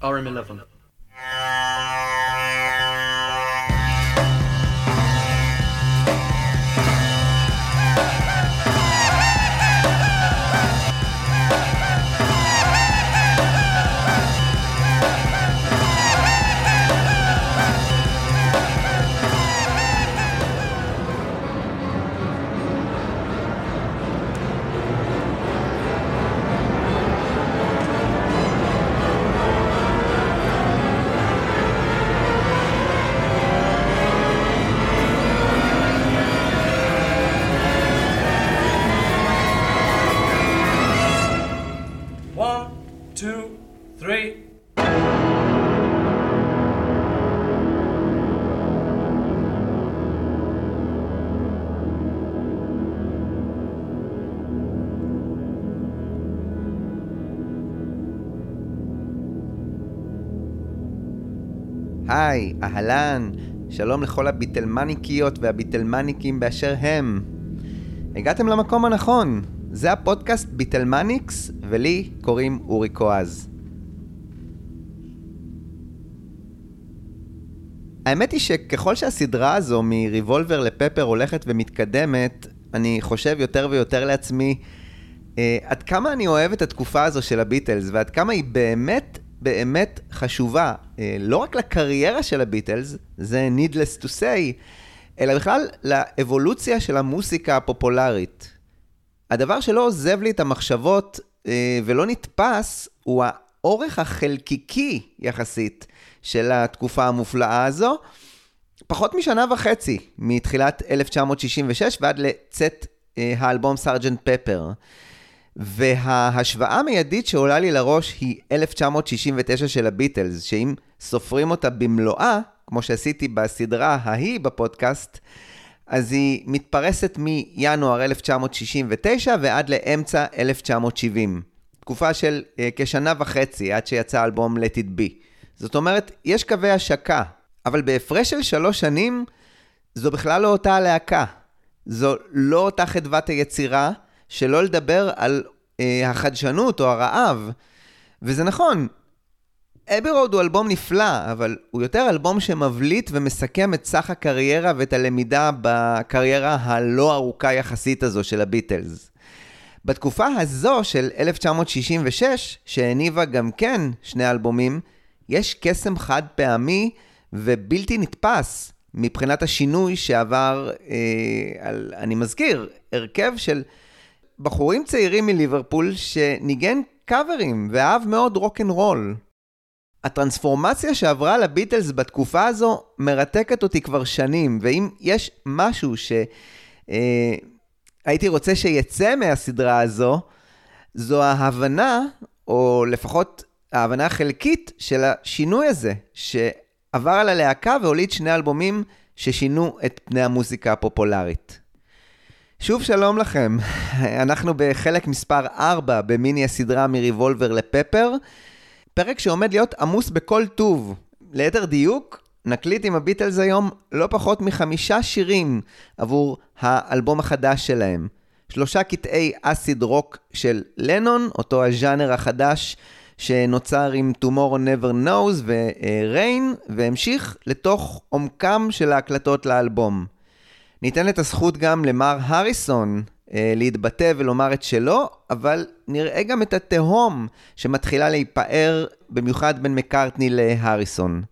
RM11. היי, אהלן, שלום לכל הביטלמניקיות והביטלמניקים באשר הם. הגעתם למקום הנכון, זה הפודקאסט ביטלמניקס, ולי קוראים אורי קואז. האמת היא שככל שהסדרה הזו מריבולבר לפפר הולכת ומתקדמת, אני חושב יותר ויותר לעצמי אה, עד כמה אני אוהב את התקופה הזו של הביטלס, ועד כמה היא באמת באמת חשובה, אה, לא רק לקריירה של הביטלס, זה needless to say, אלא בכלל לאבולוציה של המוסיקה הפופולרית. הדבר שלא עוזב לי את המחשבות אה, ולא נתפס, הוא האורך החלקיקי יחסית של התקופה המופלאה הזו. פחות משנה וחצי, מתחילת 1966 ועד לצאת אה, האלבום סארג'נט פפר. וההשוואה המיידית שעולה לי לראש היא 1969 של הביטלס, שאם סופרים אותה במלואה, כמו שעשיתי בסדרה ההיא בפודקאסט, אז היא מתפרסת מינואר 1969 ועד לאמצע 1970. תקופה של uh, כשנה וחצי עד שיצא האלבום Let It Be. זאת אומרת, יש קווי השקה, אבל בהפרש של שלוש שנים, זו בכלל לא אותה הלהקה. זו לא אותה חדוות היצירה, שלא לדבר על אה, החדשנות או הרעב. וזה נכון, אבי רוד הוא אלבום נפלא, אבל הוא יותר אלבום שמבליט ומסכם את סך הקריירה ואת הלמידה בקריירה הלא ארוכה יחסית הזו של הביטלס. בתקופה הזו של 1966, שהניבה גם כן שני אלבומים, יש קסם חד פעמי ובלתי נתפס מבחינת השינוי שעבר, אה, על, אני מזכיר, הרכב של בחורים צעירים מליברפול שניגן קאברים ואהב מאוד רוקנרול. הטרנספורמציה שעברה לביטלס בתקופה הזו מרתקת אותי כבר שנים, ואם יש משהו שהייתי אה, רוצה שיצא מהסדרה הזו, זו ההבנה, או לפחות ההבנה החלקית של השינוי הזה, שעבר על הלהקה והוליד שני אלבומים ששינו את פני המוזיקה הפופולרית. שוב שלום לכם, אנחנו בחלק מספר 4 במיני הסדרה מריבולבר לפפר, פרק שעומד להיות עמוס בכל טוב. ליתר דיוק, נקליט עם הביטלס היום לא פחות מחמישה שירים עבור האלבום החדש שלהם. שלושה קטעי אסיד רוק של לנון, אותו הז'אנר החדש שנוצר עם Tomorrow Never Knows ו-Rain, והמשיך לתוך עומקם של ההקלטות לאלבום. ניתן את הזכות גם למר הריסון אה, להתבטא ולומר את שלו, אבל נראה גם את התהום שמתחילה להיפער, במיוחד בין מקארטני להריסון.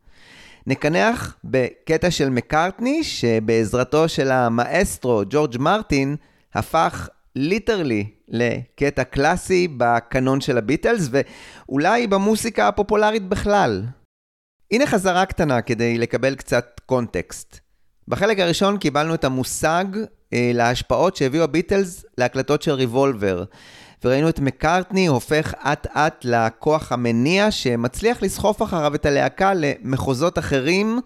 נקנח בקטע של מקארטני, שבעזרתו של המאסטרו ג'ורג' מרטין, הפך literally לקטע קלאסי בקנון של הביטלס, ואולי במוסיקה הפופולרית בכלל. הנה חזרה קטנה כדי לקבל קצת קונטקסט. בחלק הראשון קיבלנו את המושג אה, להשפעות שהביאו הביטלס להקלטות של ריבולבר. וראינו את מקארטני הופך אט אט לכוח המניע שמצליח לסחוף אחריו את הלהקה למחוזות אחרים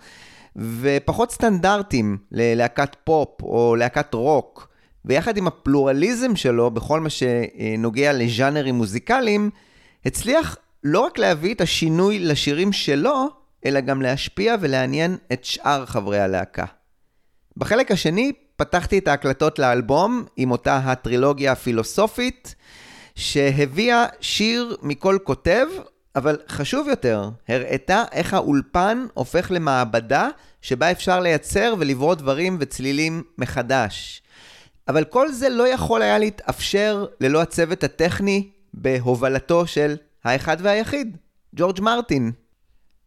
ופחות סטנדרטים ללהקת פופ או להקת רוק. ויחד עם הפלורליזם שלו בכל מה שנוגע לז'אנרים מוזיקליים, הצליח לא רק להביא את השינוי לשירים שלו, אלא גם להשפיע ולעניין את שאר חברי הלהקה. בחלק השני פתחתי את ההקלטות לאלבום עם אותה הטרילוגיה הפילוסופית, שהביאה שיר מכל כותב, אבל חשוב יותר, הראתה איך האולפן הופך למעבדה שבה אפשר לייצר ולברוא דברים וצלילים מחדש. אבל כל זה לא יכול היה להתאפשר ללא הצוות הטכני בהובלתו של האחד והיחיד, ג'ורג' מרטין.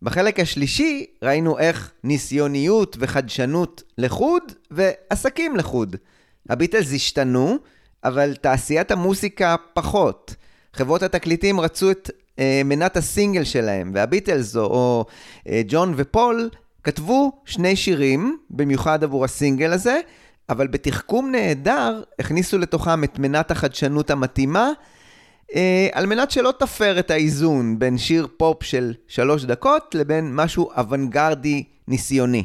בחלק השלישי ראינו איך ניסיוניות וחדשנות לחוד ועסקים לחוד. הביטלס השתנו, אבל תעשיית המוסיקה פחות. חברות התקליטים רצו את אה, מנת הסינגל שלהם, והביטלס או אה, ג'ון ופול כתבו שני שירים, במיוחד עבור הסינגל הזה, אבל בתחכום נהדר הכניסו לתוכם את מנת החדשנות המתאימה, אה, על מנת שלא תפר את האיזון בין שיר פופ של שלוש דקות לבין משהו אוונגרדי ניסיוני.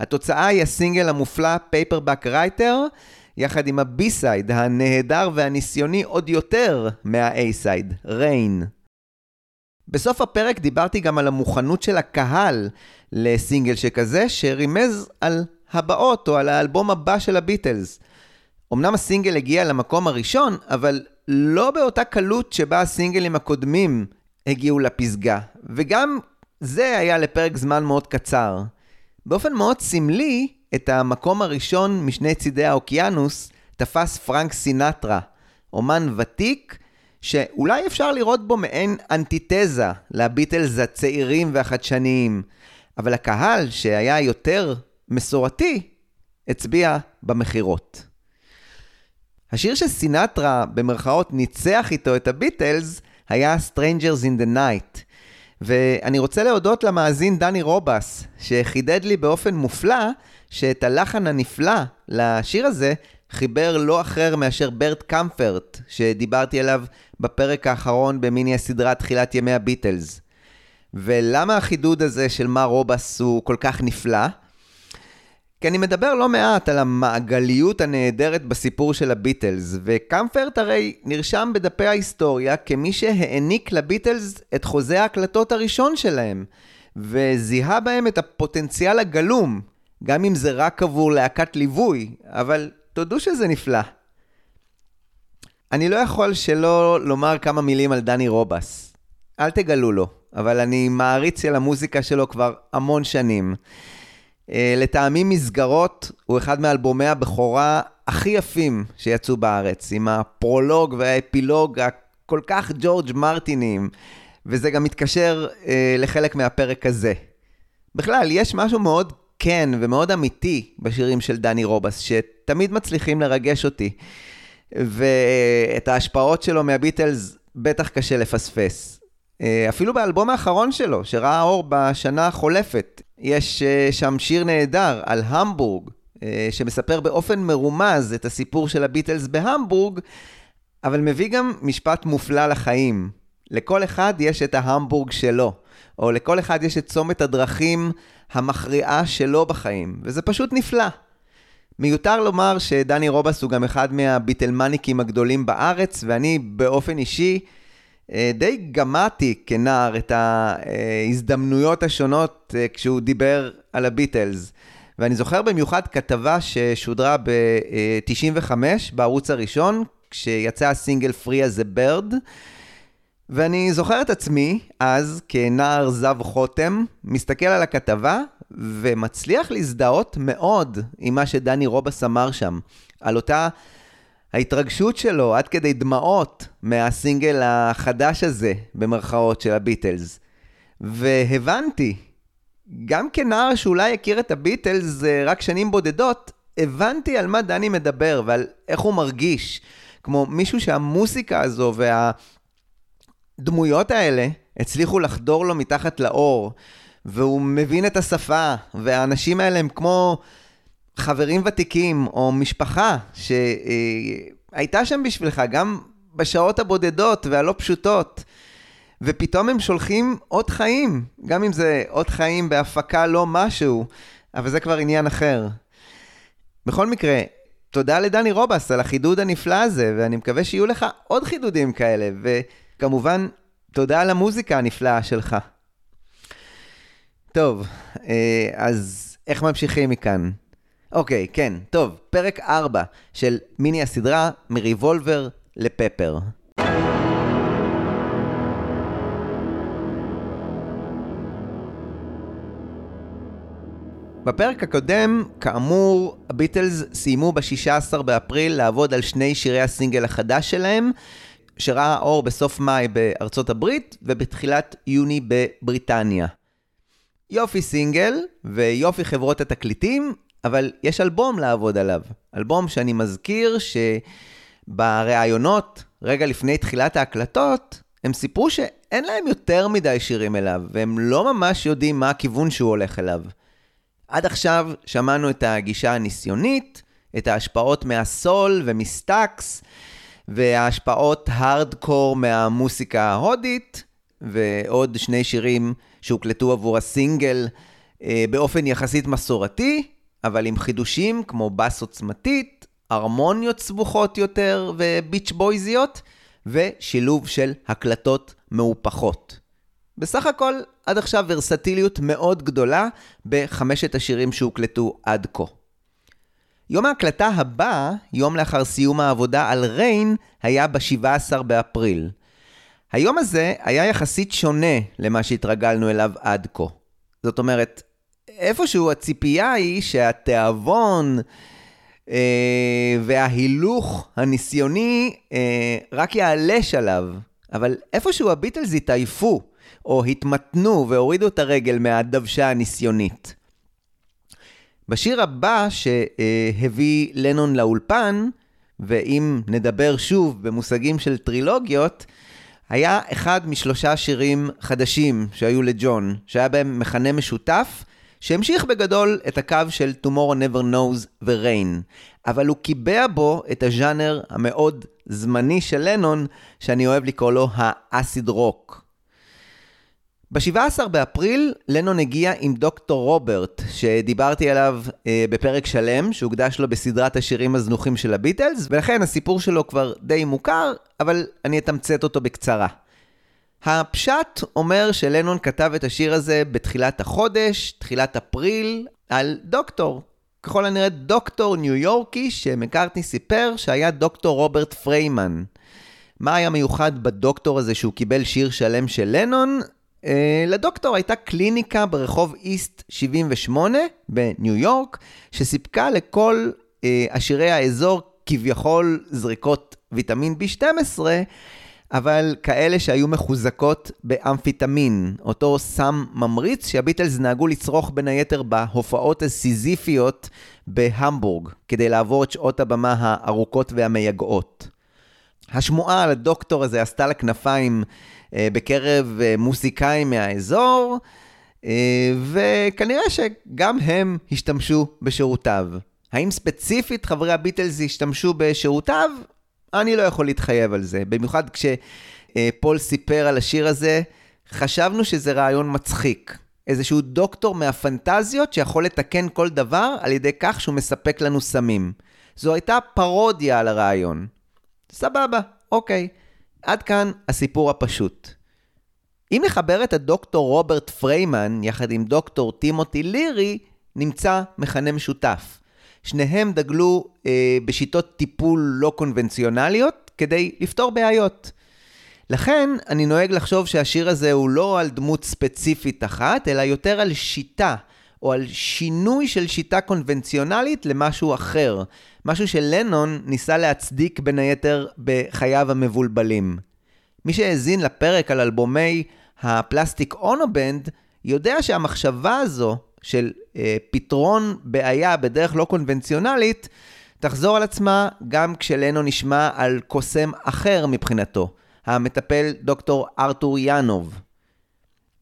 התוצאה היא הסינגל המופלא Paperback Writer, יחד עם ה B-side הנהדר והניסיוני עוד יותר מה A-side, Rain. בסוף הפרק דיברתי גם על המוכנות של הקהל לסינגל שכזה, שרימז על הבאות או על האלבום הבא של הביטלס. אמנם הסינגל הגיע למקום הראשון, אבל לא באותה קלות שבה הסינגלים הקודמים הגיעו לפסגה, וגם זה היה לפרק זמן מאוד קצר. באופן מאוד סמלי, את המקום הראשון משני צידי האוקיינוס תפס פרנק סינטרה, אומן ותיק, שאולי אפשר לראות בו מעין אנטיתזה לביטלס הצעירים והחדשניים, אבל הקהל, שהיה יותר מסורתי, הצביע במכירות. השיר שסינטרה, במרכאות, ניצח איתו את הביטלס, היה Strangers in the Night. ואני רוצה להודות למאזין דני רובס, שחידד לי באופן מופלא שאת הלחן הנפלא לשיר הזה חיבר לא אחר מאשר ברט קמפרט, שדיברתי עליו בפרק האחרון במיני הסדרה תחילת ימי הביטלס. ולמה החידוד הזה של מה רובס הוא כל כך נפלא? כי אני מדבר לא מעט על המעגליות הנהדרת בסיפור של הביטלס, וקמפרט הרי נרשם בדפי ההיסטוריה כמי שהעניק לביטלס את חוזה ההקלטות הראשון שלהם, וזיהה בהם את הפוטנציאל הגלום, גם אם זה רק עבור להקת ליווי, אבל תודו שזה נפלא. אני לא יכול שלא לומר כמה מילים על דני רובס. אל תגלו לו, אבל אני מעריץ של המוזיקה שלו כבר המון שנים. אה, לטעמי מסגרות הוא אחד מאלבומי הבכורה הכי יפים שיצאו בארץ, עם הפרולוג והאפילוג הכל כך ג'ורג' מרטיניים, וזה גם מתקשר אה, לחלק מהפרק הזה. בכלל, יש משהו מאוד כן ומאוד אמיתי בשירים של דני רובס, שתמיד מצליחים לרגש אותי. ואת ההשפעות שלו מהביטלס בטח קשה לפספס. אה, אפילו באלבום האחרון שלו, שראה אור בשנה החולפת, יש אה, שם שיר נהדר על המבורג, אה, שמספר באופן מרומז את הסיפור של הביטלס בהמבורג, אבל מביא גם משפט מופלא לחיים. לכל אחד יש את ההמבורג שלו, או לכל אחד יש את צומת הדרכים המכריעה שלו בחיים, וזה פשוט נפלא. מיותר לומר שדני רובס הוא גם אחד מהביטלמניקים הגדולים בארץ, ואני באופן אישי די גמדתי כנער את ההזדמנויות השונות אה, כשהוא דיבר על הביטלס. ואני זוכר במיוחד כתבה ששודרה ב-95 בערוץ הראשון, כשיצא הסינגל as a Bird. ואני זוכר את עצמי, אז, כנער זב חותם, מסתכל על הכתבה ומצליח להזדהות מאוד עם מה שדני רובס אמר שם, על אותה ההתרגשות שלו עד כדי דמעות מהסינגל החדש הזה, במרכאות, של הביטלס. והבנתי, גם כנער שאולי הכיר את הביטלס אה, רק שנים בודדות, הבנתי על מה דני מדבר ועל איך הוא מרגיש. כמו מישהו שהמוסיקה הזו והדמויות האלה הצליחו לחדור לו מתחת לאור, והוא מבין את השפה, והאנשים האלה הם כמו חברים ותיקים או משפחה שהייתה שם בשבילך גם בשעות הבודדות והלא פשוטות. ופתאום הם שולחים עוד חיים, גם אם זה עוד חיים בהפקה לא משהו, אבל זה כבר עניין אחר. בכל מקרה, תודה לדני רובס על החידוד הנפלא הזה, ואני מקווה שיהיו לך עוד חידודים כאלה, וכמובן, תודה על המוזיקה הנפלאה שלך. טוב, אה, אז איך ממשיכים מכאן? אוקיי, כן, טוב, פרק 4 של מיני הסדרה מריבולבר לפפר. בפרק הקודם, כאמור, הביטלס סיימו ב-16 באפריל לעבוד על שני שירי הסינגל החדש שלהם, שראה אור בסוף מאי בארצות הברית ובתחילת יוני בבריטניה. יופי סינגל ויופי חברות התקליטים, אבל יש אלבום לעבוד עליו. אלבום שאני מזכיר שבראיונות, רגע לפני תחילת ההקלטות, הם סיפרו שאין להם יותר מדי שירים אליו, והם לא ממש יודעים מה הכיוון שהוא הולך אליו. עד עכשיו שמענו את הגישה הניסיונית, את ההשפעות מהסול ומסטאקס, וההשפעות הארדקור מהמוסיקה ההודית, ועוד שני שירים שהוקלטו עבור הסינגל אה, באופן יחסית מסורתי, אבל עם חידושים כמו בס עוצמתית, הרמוניות סבוכות יותר וביץ' בויזיות, ושילוב של הקלטות מהופכות. בסך הכל, עד עכשיו ורסטיליות מאוד גדולה בחמשת השירים שהוקלטו עד כה. יום ההקלטה הבא, יום לאחר סיום העבודה על ריין, היה ב-17 באפריל. היום הזה היה יחסית שונה למה שהתרגלנו אליו עד כה. זאת אומרת, איפשהו הציפייה היא שהתיאבון אה, וההילוך הניסיוני אה, רק יעלה שלב, אבל איפשהו הביטלס התעייפו, או התמתנו והורידו את הרגל מהדוושה הניסיונית. בשיר הבא שהביא לנון לאולפן, ואם נדבר שוב במושגים של טרילוגיות, היה אחד משלושה שירים חדשים שהיו לג'ון, שהיה בהם מכנה משותף, שהמשיך בגדול את הקו של Tomorrow Never Knows ו-Rain, אבל הוא קיבע בו את הז'אנר המאוד זמני של לנון, שאני אוהב לקרוא לו ה acid rock. ב-17 באפריל לנון הגיע עם Doctor Robert, שדיברתי עליו אה, בפרק שלם, שהוקדש לו בסדרת השירים הזנוחים של הביטלס, ולכן הסיפור שלו כבר די מוכר, אבל אני אתמצת אותו בקצרה. הפשט אומר שלנון כתב את השיר הזה בתחילת החודש, תחילת אפריל, על דוקטור. ככל הנראה דוקטור ניו יורקי שמקארטני סיפר שהיה דוקטור רוברט פריימן. מה היה מיוחד בדוקטור הזה שהוא קיבל שיר שלם של לנון? Uh, לדוקטור הייתה קליניקה ברחוב איסט 78 בניו יורק, שסיפקה לכל uh, עשירי האזור כביכול זריקות ויטמין B12, אבל כאלה שהיו מחוזקות באמפיטמין, אותו סם ממריץ שהביטלס נהגו לצרוך בין היתר בהופעות הסיזיפיות בהמבורג, כדי לעבור את שעות הבמה הארוכות והמייגעות. השמועה על הדוקטור הזה עשתה לה כנפיים אה, בקרב אה, מוסיקאים מהאזור, אה, וכנראה שגם הם השתמשו בשירותיו. האם ספציפית חברי הביטלס השתמשו בשירותיו? אני לא יכול להתחייב על זה. במיוחד כשפול סיפר על השיר הזה, חשבנו שזה רעיון מצחיק. איזשהו דוקטור מהפנטזיות שיכול לתקן כל דבר על ידי כך שהוא מספק לנו סמים. זו הייתה פרודיה על הרעיון. סבבה, אוקיי. עד כאן הסיפור הפשוט. אם נחבר את הדוקטור רוברט פריימן יחד עם דוקטור טימותי לירי, נמצא מכנה משותף. שניהם דגלו אה, בשיטות טיפול לא קונבנציונליות כדי לפתור בעיות. לכן אני נוהג לחשוב שהשיר הזה הוא לא על דמות ספציפית אחת, אלא יותר על שיטה, או על שינוי של שיטה קונבנציונלית למשהו אחר. משהו שלנון ניסה להצדיק בין היתר בחייו המבולבלים. מי שהאזין לפרק על אלבומי הפלסטיק אונובנד, יודע שהמחשבה הזו של אה, פתרון בעיה בדרך לא קונבנציונלית, תחזור על עצמה גם כשלנו נשמע על קוסם אחר מבחינתו, המטפל דוקטור ארתור יאנוב.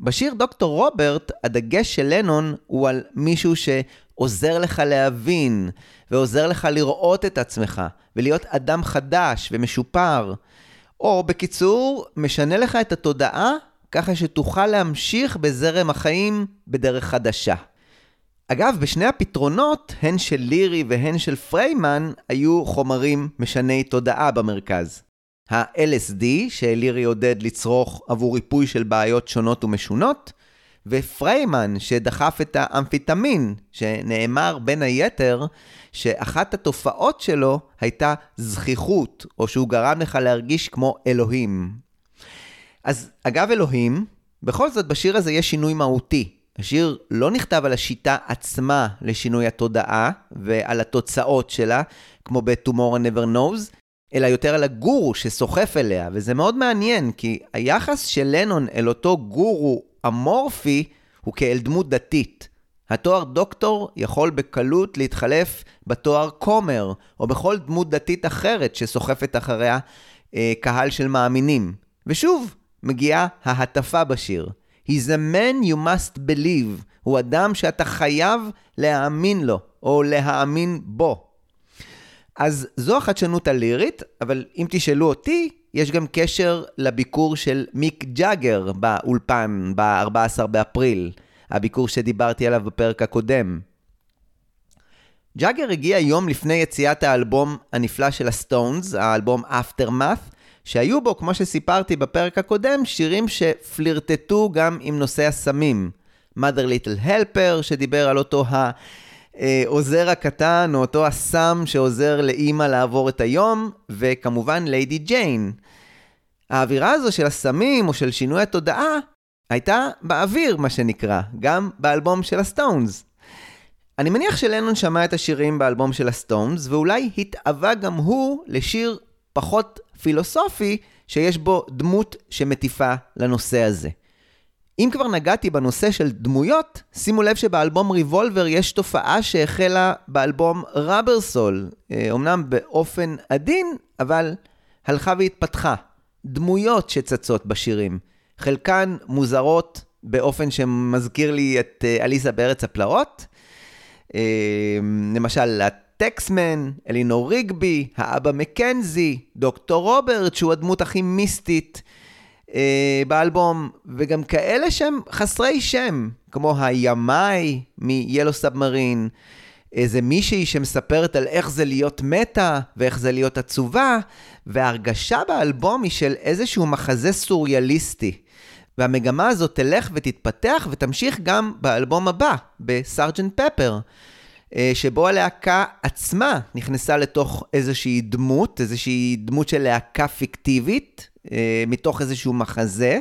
בשיר דוקטור רוברט, הדגש של לנון הוא על מישהו שעוזר לך להבין, ועוזר לך לראות את עצמך, ולהיות אדם חדש ומשופר. או בקיצור, משנה לך את התודעה ככה שתוכל להמשיך בזרם החיים בדרך חדשה. אגב, בשני הפתרונות, הן של לירי והן של פריימן, היו חומרים משני תודעה במרכז. ה-LSD, שלירי עודד לצרוך עבור ריפוי של בעיות שונות ומשונות, ופריימן, שדחף את האמפיטמין, שנאמר בין היתר שאחת התופעות שלו הייתה זכיחות, או שהוא גרם לך להרגיש כמו אלוהים. אז אגב אלוהים, בכל זאת בשיר הזה יש שינוי מהותי. השיר לא נכתב על השיטה עצמה לשינוי התודעה ועל התוצאות שלה, כמו ב-Tomorrow Never Knows, אלא יותר על הגורו שסוחף אליה, וזה מאוד מעניין, כי היחס של לנון אל אותו גורו אמורפי הוא כאל דמות דתית. התואר דוקטור יכול בקלות להתחלף בתואר כומר, או בכל דמות דתית אחרת שסוחפת אחריה אה, קהל של מאמינים. ושוב, מגיעה ההטפה בשיר. He's a man you must believe. הוא אדם שאתה חייב להאמין לו, או להאמין בו. אז זו החדשנות הלירית, אבל אם תשאלו אותי, יש גם קשר לביקור של מיק ג'אגר באולפן ב-14 באפריל, הביקור שדיברתי עליו בפרק הקודם. ג'אגר הגיע יום לפני יציאת האלבום הנפלא של הסטונס, האלבום Aftermath, שהיו בו, כמו שסיפרתי בפרק הקודם, שירים שפלירטטו גם עם נושא הסמים. Mother Little Helper, שדיבר על אותו העוזר הקטן, או אותו הסם שעוזר לאימא לעבור את היום, וכמובן Lady Jane. האווירה הזו של הסמים, או של שינוי התודעה, הייתה באוויר, מה שנקרא, גם באלבום של הסטונס. אני מניח שלנון שמע את השירים באלבום של הסטונס, ואולי התאווה גם הוא לשיר פחות פילוסופי, שיש בו דמות שמטיפה לנושא הזה. אם כבר נגעתי בנושא של דמויות, שימו לב שבאלבום ריבולבר יש תופעה שהחלה באלבום ראבר סול, אמנם באופן עדין, אבל הלכה והתפתחה. דמויות שצצות בשירים. חלקן מוזרות באופן שמזכיר לי את אה, אליסה בארץ הפלאות. אה, למשל, הטקסמן, אלינור ריגבי, האבא מקנזי, דוקטור רוברט, שהוא הדמות הכי מיסטית אה, באלבום, וגם כאלה שהם חסרי שם, כמו הימאי מ-Yellow Submarine, איזה מישהי שמספרת על איך זה להיות מתה ואיך זה להיות עצובה, וההרגשה באלבום היא של איזשהו מחזה סוריאליסטי. והמגמה הזאת תלך ותתפתח ותמשיך גם באלבום הבא, בסארג'נט פפר, שבו הלהקה עצמה נכנסה לתוך איזושהי דמות, איזושהי דמות של להקה פיקטיבית, אה, מתוך איזשהו מחזה.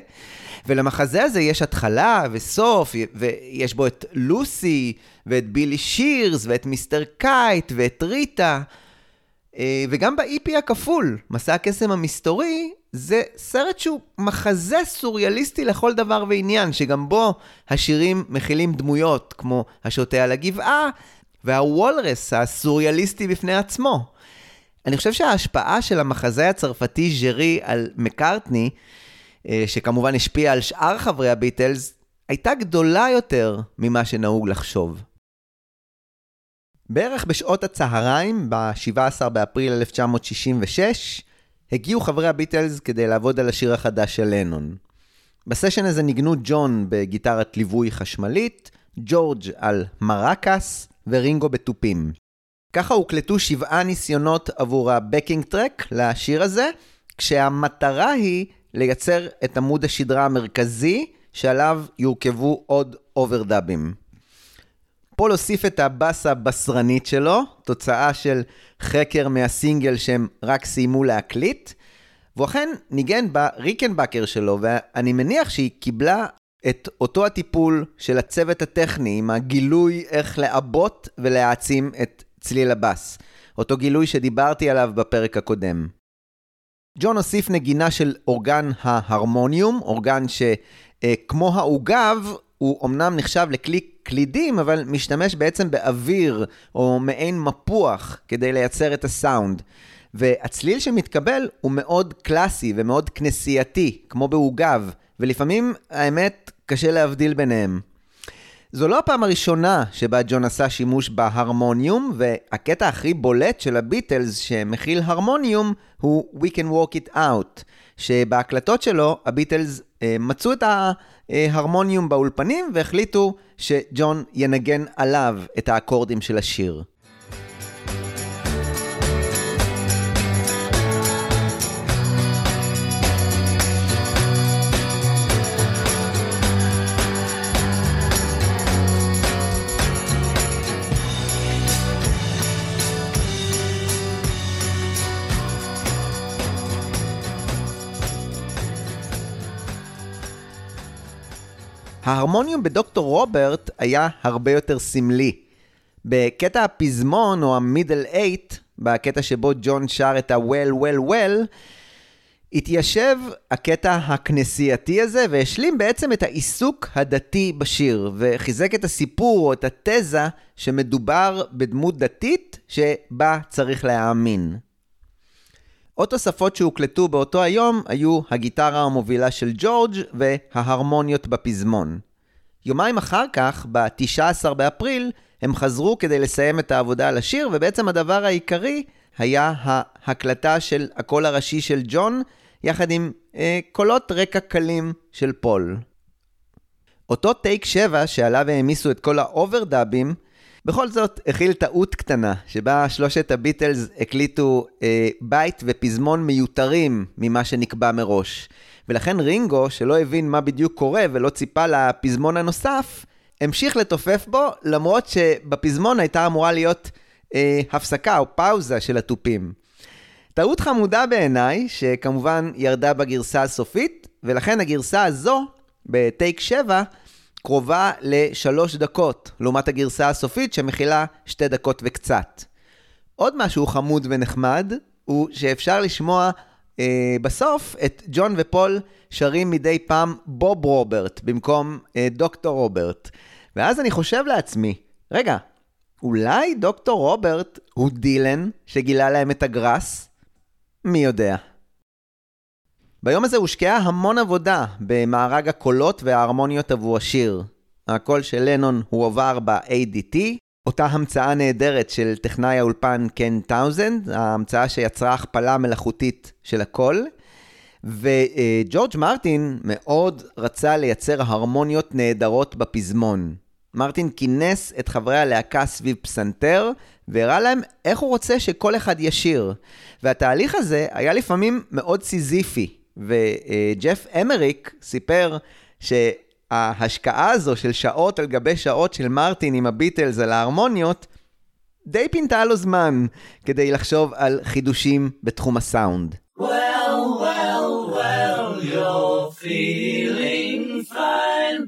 ולמחזה הזה יש התחלה וסוף, ויש בו את לוסי, ואת בילי שירס, ואת מיסטר קייט, ואת ריטה. אה, וגם ב-EP הכפול, מסע הקסם המסתורי, זה סרט שהוא מחזה סוריאליסטי לכל דבר ועניין, שגם בו השירים מכילים דמויות כמו השוטה על הגבעה, והוולרס הסוריאליסטי בפני עצמו. אני חושב שההשפעה של המחזה הצרפתי ז'רי על מקארטני, אה, שכמובן השפיע על שאר חברי הביטלס, הייתה גדולה יותר ממה שנהוג לחשוב. בערך בשעות הצהריים, ב-17 באפריל 1966, הגיעו חברי הביטלס כדי לעבוד על השיר החדש של לנון. בסשן הזה ניגנו ג'ון בגיטרת ליווי חשמלית, ג'ורג' על מרקס ורינגו בתופים. ככה הוקלטו שבעה ניסיונות עבור ה backing track לשיר הזה, כשהמטרה היא לייצר את עמוד השדרה המרכזי, שעליו יורכבו עוד אוברדאבים. פול הוסיף את הבאס הבשרנית שלו, תוצאה של חקר מהסינגל שהם רק סיימו להקליט, והוא אכן ניגן בריקנבקר שלו, ואני מניח שהיא קיבלה את אותו הטיפול של הצוות הטכני עם הגילוי איך לעבות ולהעצים את צליל הבאס. אותו גילוי שדיברתי עליו בפרק הקודם. ג'ון הוסיף נגינה של אורגן ההרמוניום, אורגן שכמו העוגב, הוא אמנם נחשב לכלי קלידים, אבל משתמש בעצם באוויר או מעין מפוח כדי לייצר את הסאונד. והצליל שמתקבל הוא מאוד קלאסי ומאוד כנסייתי, כמו בעוגב, ולפעמים, האמת, קשה להבדיל ביניהם. זו לא הפעם הראשונה שבה ג'ון עשה שימוש בהרמוניום, והקטע הכי בולט של הביטלס שמכיל הרמוניום הוא We Can Walk It Out, שבהקלטות שלו הביטלס אה, מצאו את ההרמוניום באולפנים והחליטו שג'ון ינגן עליו את האקורדים של השיר. ההרמוניום בדוקטור רוברט היה הרבה יותר סמלי. בקטע הפזמון, או המידל אייט, בקטע שבו ג'ון שר את ה-well, well, well, התיישב הקטע הכנסייתי הזה והשלים בעצם את העיסוק הדתי בשיר, וחיזק את הסיפור או את התזה שמדובר בדמות דתית שבה צריך להאמין. עוד תוספות שהוקלטו באותו היום היו הגיטרה המובילה של ג'ורג' וההרמוניות בפזמון. יומיים אחר כך, ב-19 באפריל, הם חזרו כדי לסיים את העבודה על השיר, ובעצם הדבר העיקרי היה ההקלטה של הקול הראשי של ג'ון, יחד עם אה, קולות רקע קלים של פול. אותו טייק 7 שעליו העמיסו את כל האוברדאבים, בכל זאת הכיל טעות קטנה, שבה שלושת הביטלס הקליטו אה, בית ופזמון מיותרים ממה שנקבע מראש. ולכן רינגו, שלא הבין מה בדיוק קורה ולא ציפה לפזמון הנוסף, המשיך לתופף בו, למרות שבפזמון הייתה אמורה להיות אה, הפסקה או פאוזה של התופים. טעות חמודה בעיניי, שכמובן ירדה בגרסה הסופית, ולכן הגרסה הזו, בטייק 7, קרובה לשלוש דקות, לעומת הגרסה הסופית שמכילה שתי דקות וקצת. עוד משהו חמוד ונחמד, הוא שאפשר לשמוע אה, בסוף את ג'ון ופול שרים מדי פעם בוב רוברט במקום אה, דוקטור רוברט. ואז אני חושב לעצמי, רגע, אולי דוקטור רוברט הוא דילן שגילה להם את הגראס? מי יודע. ביום הזה הושקעה המון עבודה במארג הקולות וההרמוניות עבור השיר. הקול של לנון הועבר ב-ADT, אותה המצאה נהדרת של טכנאי האולפן קן טאונזנד, ההמצאה שיצרה הכפלה מלאכותית של הקול. וג'ורג' מרטין מאוד רצה לייצר הרמוניות נהדרות בפזמון. מרטין כינס את חברי הלהקה סביב פסנתר, והראה להם איך הוא רוצה שכל אחד ישיר. והתהליך הזה היה לפעמים מאוד סיזיפי, וג'ף אמריק סיפר שההשקעה הזו של שעות על גבי שעות של מרטין עם הביטלס על ההרמוניות, די פינתה לו זמן כדי לחשוב על חידושים בתחום הסאונד. Well, well, well, you're feeling fine.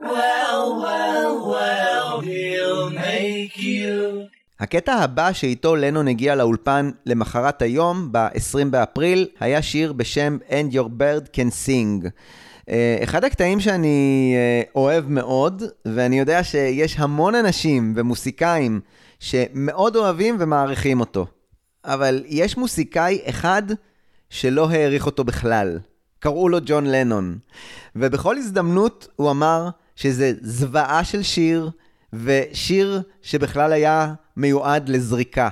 Well, well, well, he'll make you. הקטע הבא שאיתו לנון הגיע לאולפן למחרת היום, ב-20 באפריל, היה שיר בשם And Your Bird Can Sing. אה, אחד הקטעים שאני אה, אוהב מאוד, ואני יודע שיש המון אנשים ומוסיקאים שמאוד אוהבים ומעריכים אותו. אבל יש מוסיקאי אחד שלא העריך אותו בכלל. קראו לו ג'ון לנון. ובכל הזדמנות הוא אמר שזה זוועה של שיר, ושיר שבכלל היה מיועד לזריקה.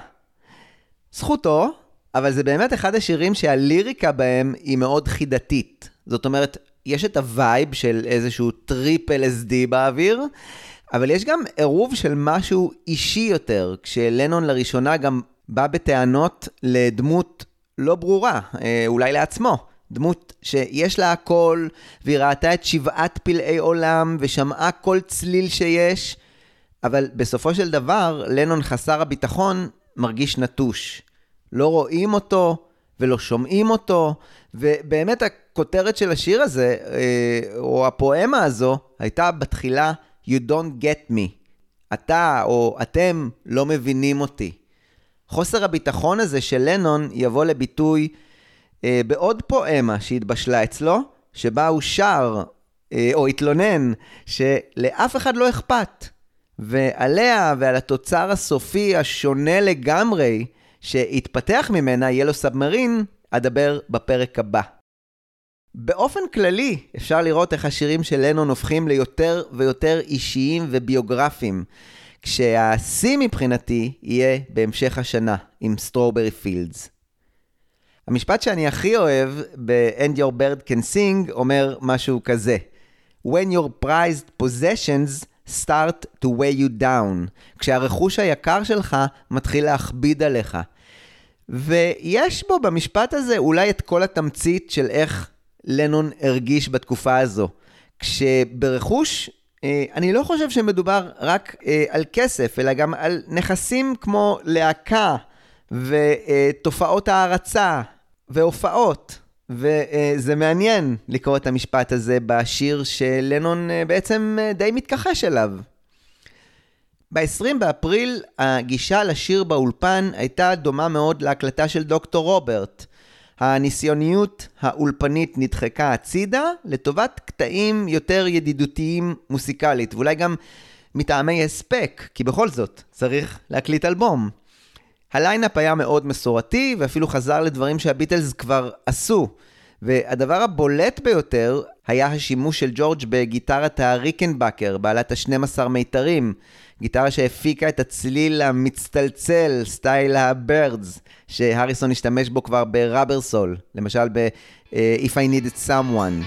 זכותו, אבל זה באמת אחד השירים שהליריקה בהם היא מאוד חידתית. זאת אומרת, יש את ה vibe של איזשהו טריפ LSD באוויר, אבל יש גם עירוב של משהו אישי יותר, כשלנון לראשונה גם בא בטענות לדמות לא ברורה, אה, אולי לעצמו. דמות שיש לה הכל, והיא ראתה את שבעת פלאי עולם, ושמעה כל צליל שיש, אבל בסופו של דבר, לנון חסר הביטחון מרגיש נטוש. לא רואים אותו ולא שומעים אותו, ובאמת הכותרת של השיר הזה, אה, או הפואמה הזו, הייתה בתחילה You don't get me. אתה או אתם לא מבינים אותי. חוסר הביטחון הזה של לנון יבוא לביטוי אה, בעוד פואמה שהתבשלה אצלו, שבה הוא שר אה, או התלונן שלאף אחד לא אכפת. ועליה ועל התוצר הסופי השונה לגמרי שהתפתח ממנה, Yellow Submarine, אדבר בפרק הבא. באופן כללי, אפשר לראות איך השירים של לנון הופכים ליותר ויותר אישיים וביוגרפיים, כשהשיא מבחינתי יהיה בהמשך השנה, עם Strawberry Fields. המשפט שאני הכי אוהב ב-And Your Bird Can Sing אומר משהו כזה: When your prized possessions start to weigh you down, כשהרכוש היקר שלך מתחיל להכביד עליך. ויש בו במשפט הזה אולי את כל התמצית של איך לנון הרגיש בתקופה הזו. כשברכוש, אה, אני לא חושב שמדובר רק אה, על כסף, אלא גם על נכסים כמו להקה ותופעות הערצה והופעות וזה מעניין לקרוא את המשפט הזה בשיר שלנון אה, בעצם אה, די מתכחש אליו. ב-20 באפריל הגישה לשיר באולפן הייתה דומה מאוד להקלטה של דוקטור רוברט. הניסיוניות האולפנית נדחקה הצידה לטובת קטעים יותר ידידותיים מוסיקלית, ואולי גם מטעמי הספק, כי בכל זאת צריך להקליט אלבום. הליינאפ היה מאוד מסורתי, ואפילו חזר לדברים שהביטלס כבר עשו. והדבר הבולט ביותר היה השימוש של ג'ורג' בגיטרת הריקנבקר, בעלת ה-12 מיתרים. גיטרה שהפיקה את הצליל המצטלצל, סטייל הבירדס, שהריסון השתמש בו כבר בראבר סול, למשל ב-If I Needed Someone.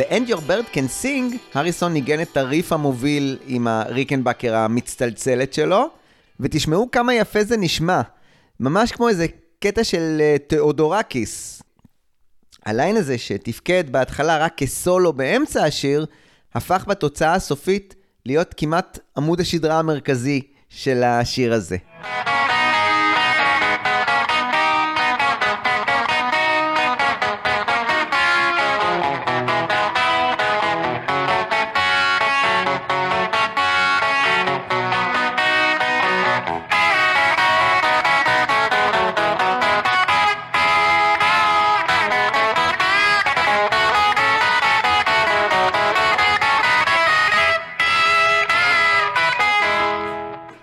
ב-End Your Bird Can Sing, הריסון ניגן את הריף המוביל עם הריקנבקר המצטלצלת שלו, ותשמעו כמה יפה זה נשמע. ממש כמו איזה קטע של uh, תיאודורקיס. הליין הזה שתפקד בהתחלה רק כסולו באמצע השיר, הפך בתוצאה הסופית להיות כמעט עמוד השדרה המרכזי של השיר הזה.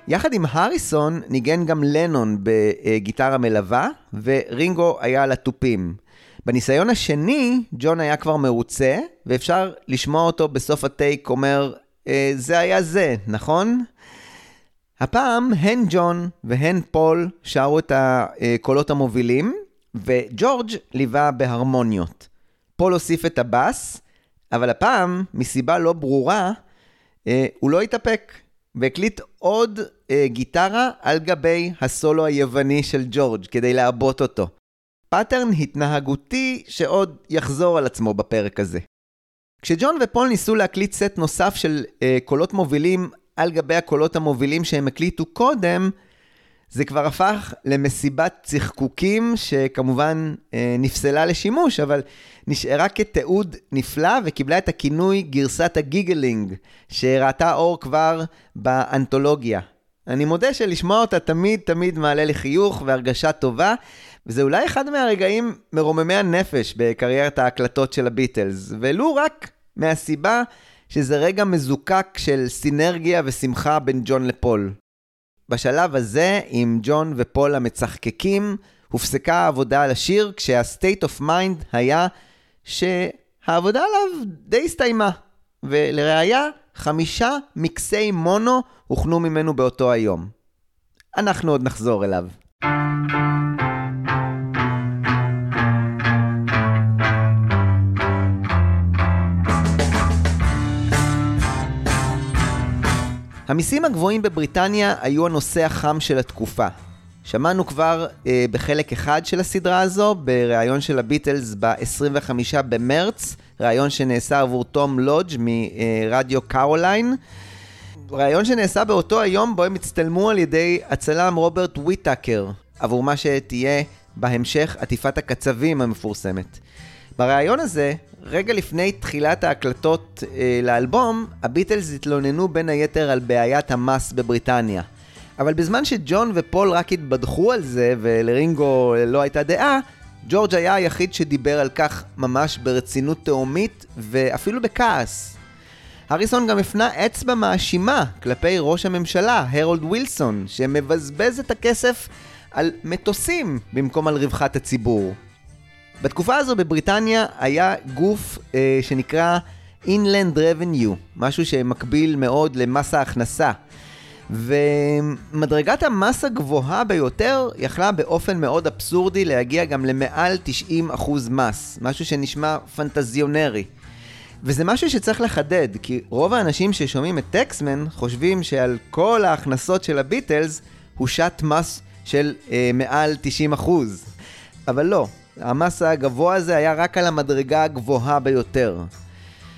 יחד עם הריסון ניגן גם לנון בגיטרה מלווה, ורינגו היה על התופים. בניסיון השני, ג'ון היה כבר מרוצה, ואפשר לשמוע אותו בסוף הטייק אומר, אה, זה היה זה, נכון? הפעם הן ג'ון והן פול שרו את הקולות המובילים, וג'ורג' ליווה בהרמוניות. פול הוסיף את הבאס, אבל הפעם, מסיבה לא ברורה, אה, הוא לא התאפק. והקליט עוד אה, גיטרה על גבי הסולו היווני של ג'ורג' כדי לעבות אותו. pattern התנהגותי שעוד יחזור על עצמו בפרק הזה. כשג'ון ופול ניסו להקליט סט נוסף של אה, קולות מובילים על גבי הקולות המובילים שהם הקליטו קודם, זה כבר הפך למסיבת צחקוקים שכמובן אה, נפסלה לשימוש, אבל נשארה כתיעוד נפלא וקיבלה את הכינוי גרסת הגיגלינג, שראתה אור כבר באנתולוגיה. אני מודה שלשמוע אותה תמיד תמיד מעלה לי חיוך והרגשה טובה, וזה אולי אחד מהרגעים מרוממי הנפש בקריירת ההקלטות של הביטלס, ולו רק מהסיבה שזה רגע מזוקק של סינרגיה ושמחה בין ג'ון לפול. בשלב הזה, עם ג'ון ופול המצחקקים, הופסקה העבודה על השיר, כשה-state of mind היה שהעבודה עליו די הסתיימה. ולראיה, חמישה מקסי מונו הוכנו ממנו באותו היום. אנחנו עוד נחזור אליו. המיסים הגבוהים בבריטניה היו הנושא החם של התקופה. שמענו כבר אה, בחלק אחד של הסדרה הזו, בריאיון של הביטלס ב-25 במרץ, ריאיון שנעשה עבור תום לודג' מרדיו קארוליין. ריאיון שנעשה באותו היום בו הם הצטלמו על ידי הצלם רוברט וויטאקר, עבור מה שתהיה בהמשך עטיפת הקצבים המפורסמת. בריאיון הזה, רגע לפני תחילת ההקלטות אה, לאלבום, הביטלס התלוננו בין היתר על בעיית המס בבריטניה. אבל בזמן שג'ון ופול רק התבדחו על זה ולרינגו לא הייתה דעה, ג'ורג' היה היחיד שדיבר על כך ממש ברצינות תהומית ואפילו בכעס. הריסון גם הפנה אצבע מאשימה כלפי ראש הממשלה, הרולד ווילסון, שמבזבז את הכסף על מטוסים במקום על רווחת הציבור. בתקופה הזו בבריטניה היה גוף אה, שנקרא Inland Revenue, משהו שמקביל מאוד למס ההכנסה. ומדרגת המס הגבוהה ביותר יכלה באופן מאוד אבסורדי להגיע גם למעל 90% מס, משהו שנשמע פנטזיונרי. וזה משהו שצריך לחדד, כי רוב האנשים ששומעים את טקסמן חושבים שעל כל ההכנסות של הביטלס הושת מס של אה, מעל 90 אחוז. אבל לא, המס הגבוה הזה היה רק על המדרגה הגבוהה ביותר.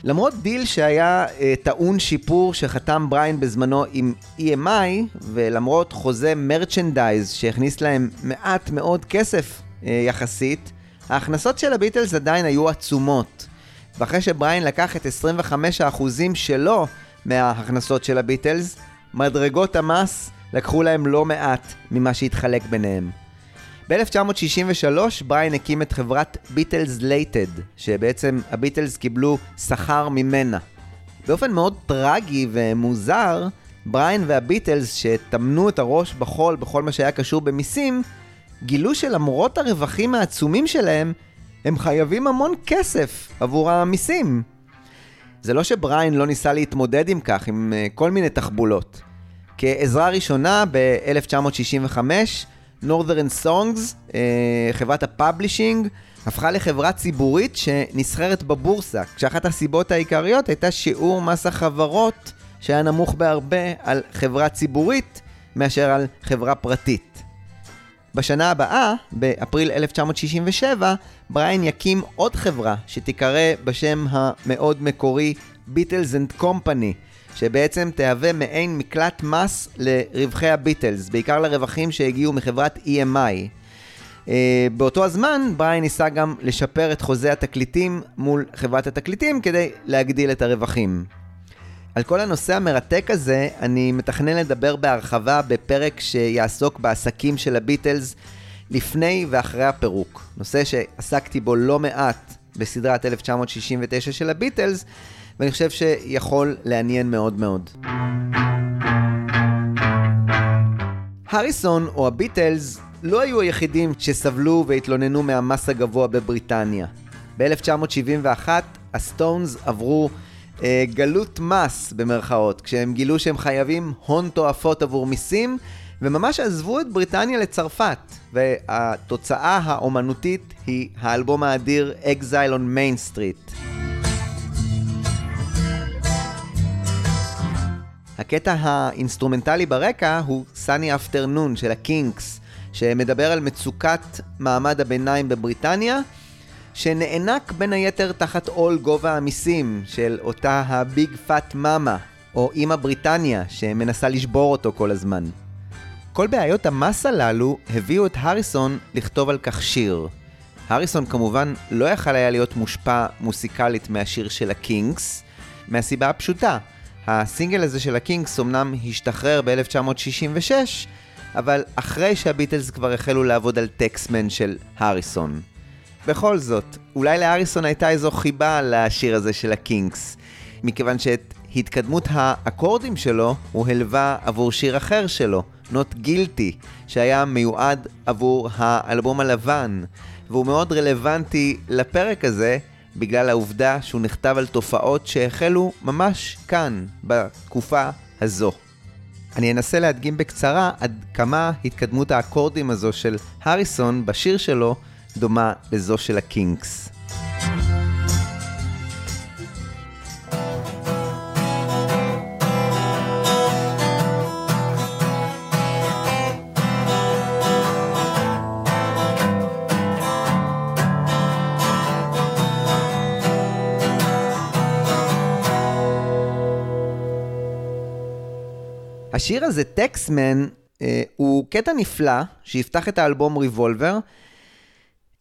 למרות דיל שהיה אה, טעון שיפור שחתם בריין בזמנו עם EMI, ולמרות חוזה merchandise שהכניס להם מעט מאוד כסף אה, יחסית, ההכנסות של הביטלס עדיין היו עצומות. ואחרי שבריין לקח את 25% שלו מההכנסות של הביטלס, מדרגות המס לקחו להם לא מעט ממה שהתחלק ביניהם. ב-1963 בריין הקים את חברת ביטלס לימיטד, שבעצם הביטלס קיבלו שכר ממנה. באופן מאוד טרגי ומוזר, בריין והביטלס, שטמנו את הראש בחול בכל מה שהיה קשור במיסים, גילו שלמרות הרווחים העצומים שלהם, הם חייבים המון כסף עבור המיסים. זה לא שבריין לא ניסה להתמודד עם כך, עם uh, כל מיני תחבולות. כעזרה ראשונה, ב-1965, Northern Songs, אה, חברת ה publishing, הפכה לחברה ציבורית שנסחרת בבורסה, כשאחת הסיבות העיקריות הייתה שיעור מס החברות שהיה נמוך בהרבה על חברה ציבורית מאשר על חברה פרטית. בשנה הבאה, באפריל 1967, בריין יקים עוד חברה שתיקרא בשם המאוד מקורי Beatles and Company, שבעצם תהווה מעין מקלט מס לרווחי הביטלס, בעיקר לרווחים שהגיעו מחברת EMI. אה, באותו הזמן, בריין ניסה גם לשפר את חוזה התקליטים מול חברת התקליטים כדי להגדיל את הרווחים. על כל הנושא המרתק הזה, אני מתכנן לדבר בהרחבה בפרק שיעסוק בעסקים של הביטלס לפני ואחרי הפירוק. נושא שעסקתי בו לא מעט בסדרת 1969 של הביטלס, ואני חושב שיכול לעניין מאוד מאוד. הריסון או הביטלס לא היו היחידים שסבלו והתלוננו מהמס הגבוה בבריטניה. ב-1971 הסטונס עברו אה, גלות מס במרכאות, כשהם גילו שהם חייבים הון תועפות עבור מיסים, וממש עזבו את בריטניה לצרפת. והתוצאה האומנותית היא האלבום האדיר Exile on Main Street. הקטע האינסטרומנטלי ברקע הוא Sunny Afternoon של הקינקס, שמדבר על מצוקת מעמד הביניים בבריטניה, שנאנק בין היתר תחת עול גובה המיסים של אותה ה big fat mama, או אימא בריטניה, שמנסה לשבור אותו כל הזמן. כל בעיות המס הללו הביאו את הריסון לכתוב על כך שיר. הריסון כמובן לא יכל היה להיות מושפע מוסיקלית מהשיר של הקינקס, מהסיבה הפשוטה, הסינגל הזה של הקינגס אמנם השתחרר ב-1966, אבל אחרי שהביטלס כבר החלו לעבוד על טקסמן של הריסון. בכל זאת, אולי להריסון הייתה איזו חיבה לשיר הזה של הקינגס, מכיוון שאת התקדמות האקורדים שלו הוא הלווה עבור שיר אחר שלו, Not Guilty, שהיה מיועד עבור האלבום הלבן, והוא מאוד רלוונטי לפרק הזה, בגלל העובדה שהוא נכתב על תופעות שהחלו ממש כאן, בתקופה הזו. אני אנסה להדגים בקצרה עד כמה התקדמות האקורדים הזו של הריסון בשיר שלו דומה לזו של הקינגס. השיר הזה, טקסמן, אה, הוא קטע נפלא שיפתח את האלבום ריבולבר,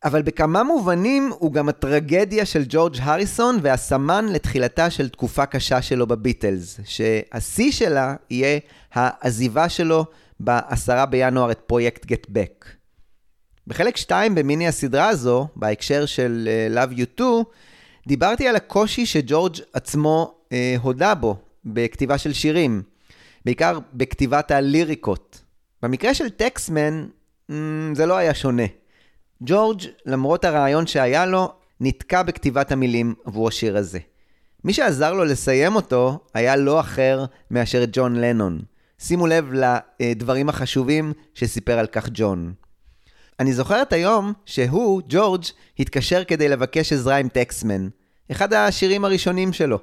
אבל בכמה מובנים הוא גם הטרגדיה של ג'ורג' הריסון והסמן לתחילתה של תקופה קשה שלו בביטלס, שהשיא שלה יהיה העזיבה שלו ב-10 בינואר את פרויקט גט בק. בחלק 2 במיני הסדרה הזו, בהקשר של uh, Love You 2, דיברתי על הקושי שג'ורג' עצמו uh, הודה בו בכתיבה של שירים, בעיקר בכתיבת הליריקות. במקרה של טקסמן, mm, זה לא היה שונה. ג'ורג', למרות הרעיון שהיה לו, נתקע בכתיבת המילים עבור השיר הזה. מי שעזר לו לסיים אותו היה לא אחר מאשר ג'ון לנון. שימו לב לדברים החשובים שסיפר על כך ג'ון. אני זוכר את היום שהוא, ג'ורג', התקשר כדי לבקש עזרה עם טקסמן, אחד השירים הראשונים שלו.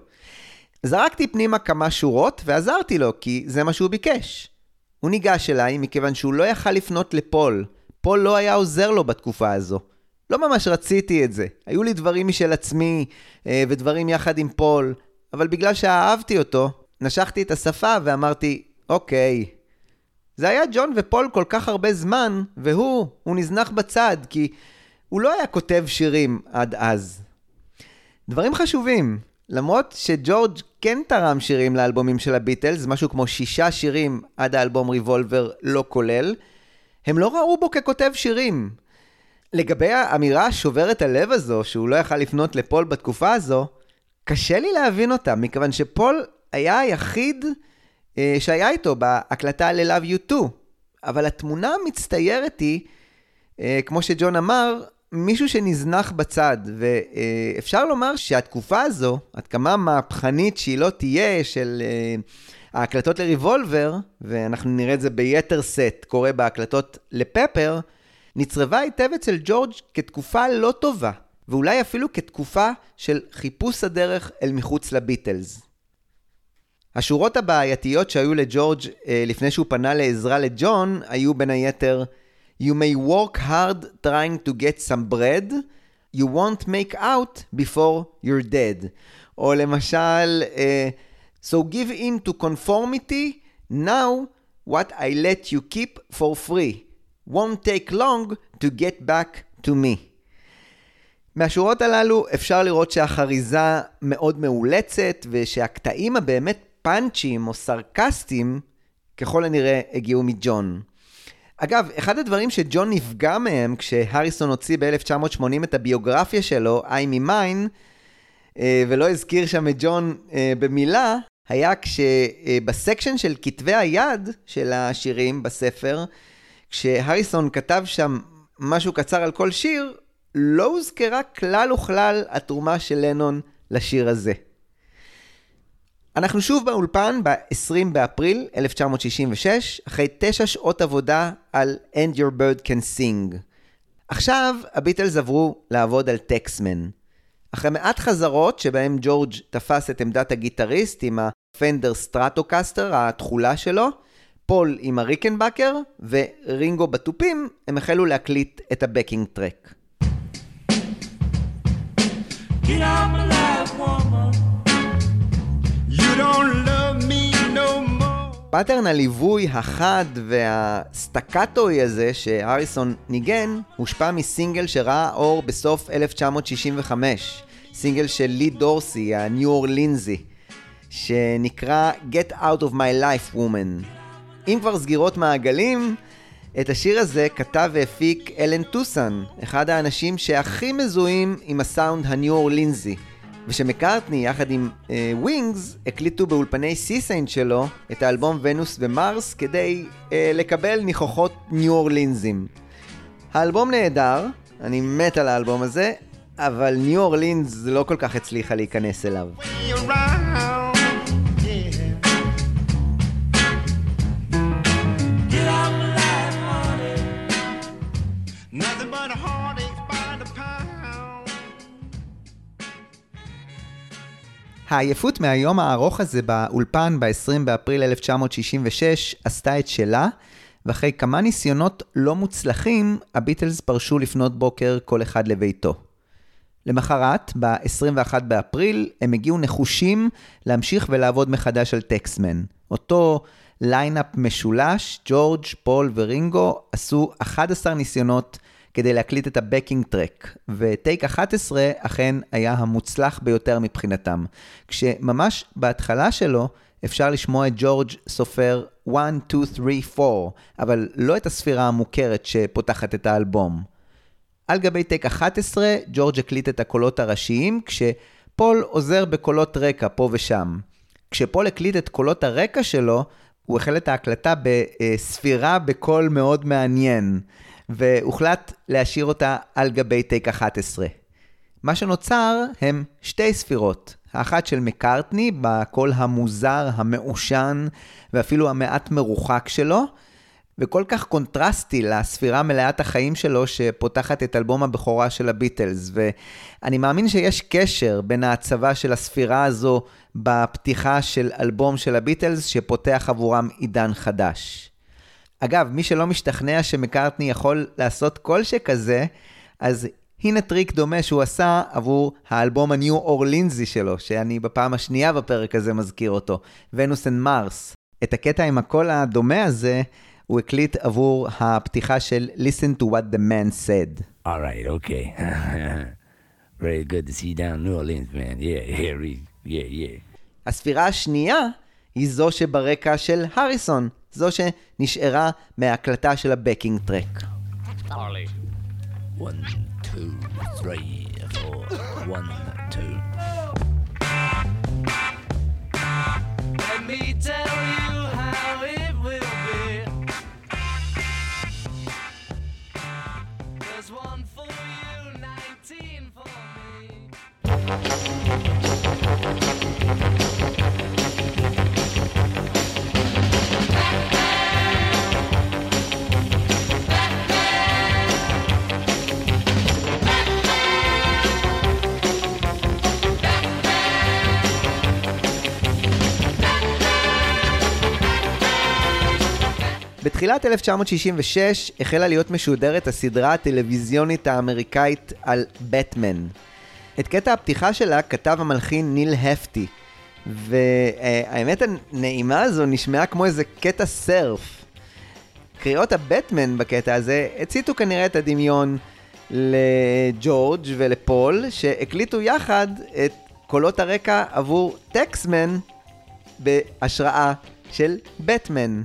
זרקתי פנימה כמה שורות ועזרתי לו, כי זה מה שהוא ביקש. הוא ניגש אליי מכיוון שהוא לא יכל לפנות לפול. פול לא היה עוזר לו בתקופה הזו. לא ממש רציתי את זה. היו לי דברים משל עצמי אה, ודברים יחד עם פול, אבל בגלל שאהבתי אותו, נשכתי את השפה ואמרתי, אוקיי. זה היה ג'ון ופול כל כך הרבה זמן, והוא, הוא נזנח בצד, כי הוא לא היה כותב שירים עד אז. דברים חשובים, למרות שג'ורג' כן תרם שירים לאלבומים של הביטלס, משהו כמו שישה שירים עד האלבום ריבולבר לא כולל, הם לא ראו בו ככותב שירים. לגבי האמירה שוברת הלב הזו, שהוא לא יכל לפנות לפול בתקופה הזו, קשה לי להבין אותה, מכיוון שפול היה היחיד אה, שהיה איתו בהקלטה ל-Love You Too. אבל התמונה המצטיירת היא, אה, כמו שג'ון אמר, מישהו שנזנח בצד, ואפשר לומר שהתקופה הזו, עד כמה מהפכנית שהיא לא תהיה, של אה, ההקלטות לריבולבר, ואנחנו נראה את זה ביתר סט, קורה בהקלטות לפפר, נצרבה היטב אצל ג'ורג' כתקופה לא טובה, ואולי אפילו כתקופה של חיפוש הדרך אל מחוץ לביטלס. השורות הבעייתיות שהיו לג'ורג' אה, לפני שהוא פנה לעזרה לג'ון, היו בין היתר You may work hard trying to get some bread, you won't make out before you're dead. או למשל, uh, So give in to conformity, now what I let you keep for free. won't take long to get back to me. מהשורות הללו אפשר לראות שהחריזה מאוד מאולצת ושהקטעים הבאמת פאנצ'ים או סרקסטיים ככל הנראה הגיעו מג'ון. אגב, אחד הדברים שג'ון נפגע מהם כשהריסון הוציא ב-1980 את הביוגרפיה שלו, I'm in mine, אה, ולא הזכיר שם את ג'ון אה, במילה, היה כשבסקשן של כתבי היד של השירים בספר, כשהריסון כתב שם משהו קצר על כל שיר, לא הוזכרה כלל וכלל התרומה של לנון לשיר הזה. אנחנו שוב באולפן ב-20 באפריל 1966, אחרי תשע שעות עבודה על And Your Bird Can Sing. עכשיו הביטלס עברו לעבוד על Taxman. אחרי מעט חזרות שבהם ג'ורג' תפס את עמדת הגיטריסט עם הפנדר סטרטוקסטר, התכולה שלו, פול עם הריקנבקר ורינגו בתופים, הם החלו להקליט את ה backing track. Get out my. pattern הליווי החד והסטקטוי הזה שהריסון ניגן, הושפע מסינגל שראה אור בסוף 1965. סינגל של לי דורסי, הניו אורלינזי, שנקרא Get Out of My Life Woman. אם כבר סגירות מעגלים, את השיר הזה כתב והפיק אלן טוסן, אחד האנשים שהכי מזוהים עם הסאונד הניו אורלינזי. ושמקארטני יחד עם ווינגס אה, הקליטו באולפני סי סיינט שלו את האלבום ונוס ומרס כדי אה, לקבל ניחוחות ניו אורלינזים. האלבום נהדר, אני מת על האלבום הזה, אבל ניו אורלינס לא כל כך הצליחה להיכנס אליו. Nothing העייפות מהיום הארוך הזה באולפן ב-20 באפריל 1966 עשתה את שלה, ואחרי כמה ניסיונות לא מוצלחים, הביטלס פרשו לפנות בוקר כל אחד לביתו. למחרת, ב-21 באפריל, הם הגיעו נחושים להמשיך ולעבוד מחדש על Taxman. אותו ליינאפ משולש, ג'ורג', פול ורינגו עשו 11 ניסיונות כדי להקליט את ה backing track, וטייק 11 אכן היה המוצלח ביותר מבחינתם, כשממש בהתחלה שלו אפשר לשמוע את ג'ורג' סופר 1, 2, 3, 4, אבל לא את הספירה המוכרת שפותחת את האלבום. על גבי טייק 11, ג'ורג' הקליט את הקולות הראשיים, כשפול עוזר בקולות רקע פה ושם. כשפול הקליט את קולות הרקע שלו, הוא החל את ההקלטה בספירה בקול מאוד מעניין. והוחלט להשאיר אותה על גבי טייק 11. מה שנוצר הם שתי ספירות, האחת של מקארטני בקול המוזר, המעושן ואפילו המעט מרוחק שלו, וכל כך קונטרסטי לספירה מלאת החיים שלו שפותחת את אלבום הבכורה של הביטלס, ואני מאמין שיש קשר בין ההצבה של הספירה הזו בפתיחה של אלבום של הביטלס שפותח עבורם עידן חדש. אגב, מי שלא משתכנע שמקארטני יכול לעשות כל שכזה, אז הנה טריק דומה שהוא עשה עבור האלבום הניו אורלינזי שלו, שאני בפעם השנייה בפרק הזה מזכיר אותו, Venus and Mars. את הקטע עם הקול הדומה הזה, הוא הקליט עבור הפתיחה של Listen to what the man said. Alright, okay. Very good to see you down New Orleans, man. Yeah, yeah, yeah, yeah. הספירה השנייה היא זו שברקע של הריסון, זו שנשארה מההקלטה של הבקינג טרק. One, two, three, four. One, two. Let me tell you how it will be. There's one for you, 19 for me. בתחילת 1966 החלה להיות משודרת הסדרה הטלוויזיונית האמריקאית על בטמן. את קטע הפתיחה שלה כתב המלחין ניל הפטי, והאמת הנעימה הזו נשמעה כמו איזה קטע סרף. קריאות הבטמן בקטע הזה הציתו כנראה את הדמיון לג'ורג' ולפול, שהקליטו יחד את קולות הרקע עבור טקסמן בהשראה של בטמן.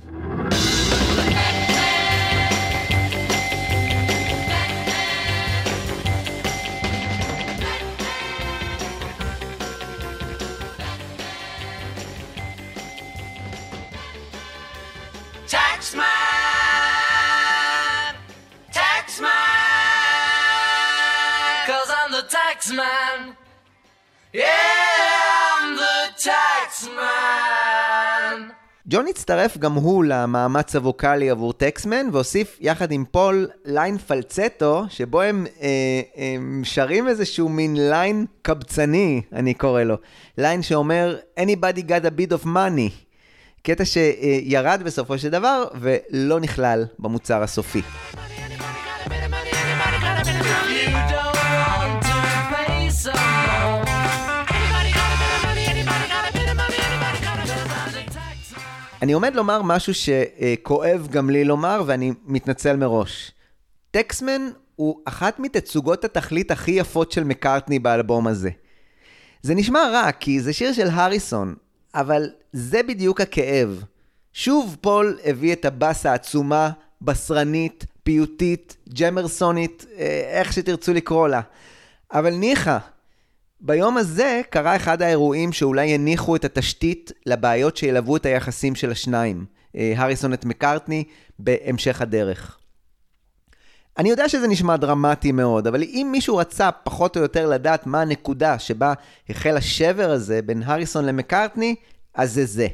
The taxman. Yeah, I'm the taxman. ג'ון הצטרף גם הוא למאמץ הווקאלי עבור Taxman, והוסיף יחד עם פול line פלצטו, שבו הם, אה, הם שרים איזשהו מין line קבצני, אני קורא לו. line שאומר, Anybody got a bit of money. קטע שירד בסופו של דבר ולא נכלל במוצר הסופי. You don't אני עומד לומר משהו שכואב גם לי לומר, ואני מתנצל מראש. טקסמן הוא אחת מתצוגות התכלית הכי יפות של מקארטני באלבום הזה. זה נשמע רע, כי זה שיר של הריסון, אבל זה בדיוק הכאב. שוב פול הביא את הבאס העצומה, בשרנית, פיוטית, ג'מרסונית, אה, איך שתרצו לקרוא לה. אבל ניחא, ביום הזה קרה אחד האירועים שאולי הניחו את התשתית לבעיות שילוו את היחסים של השניים, אה, הריסון את מקארטני, בהמשך הדרך. אני יודע שזה נשמע דרמטי מאוד, אבל אם מישהו רצה פחות או יותר לדעת מה הנקודה שבה החל השבר הזה בין הריסון למקארטני, אז זה זה.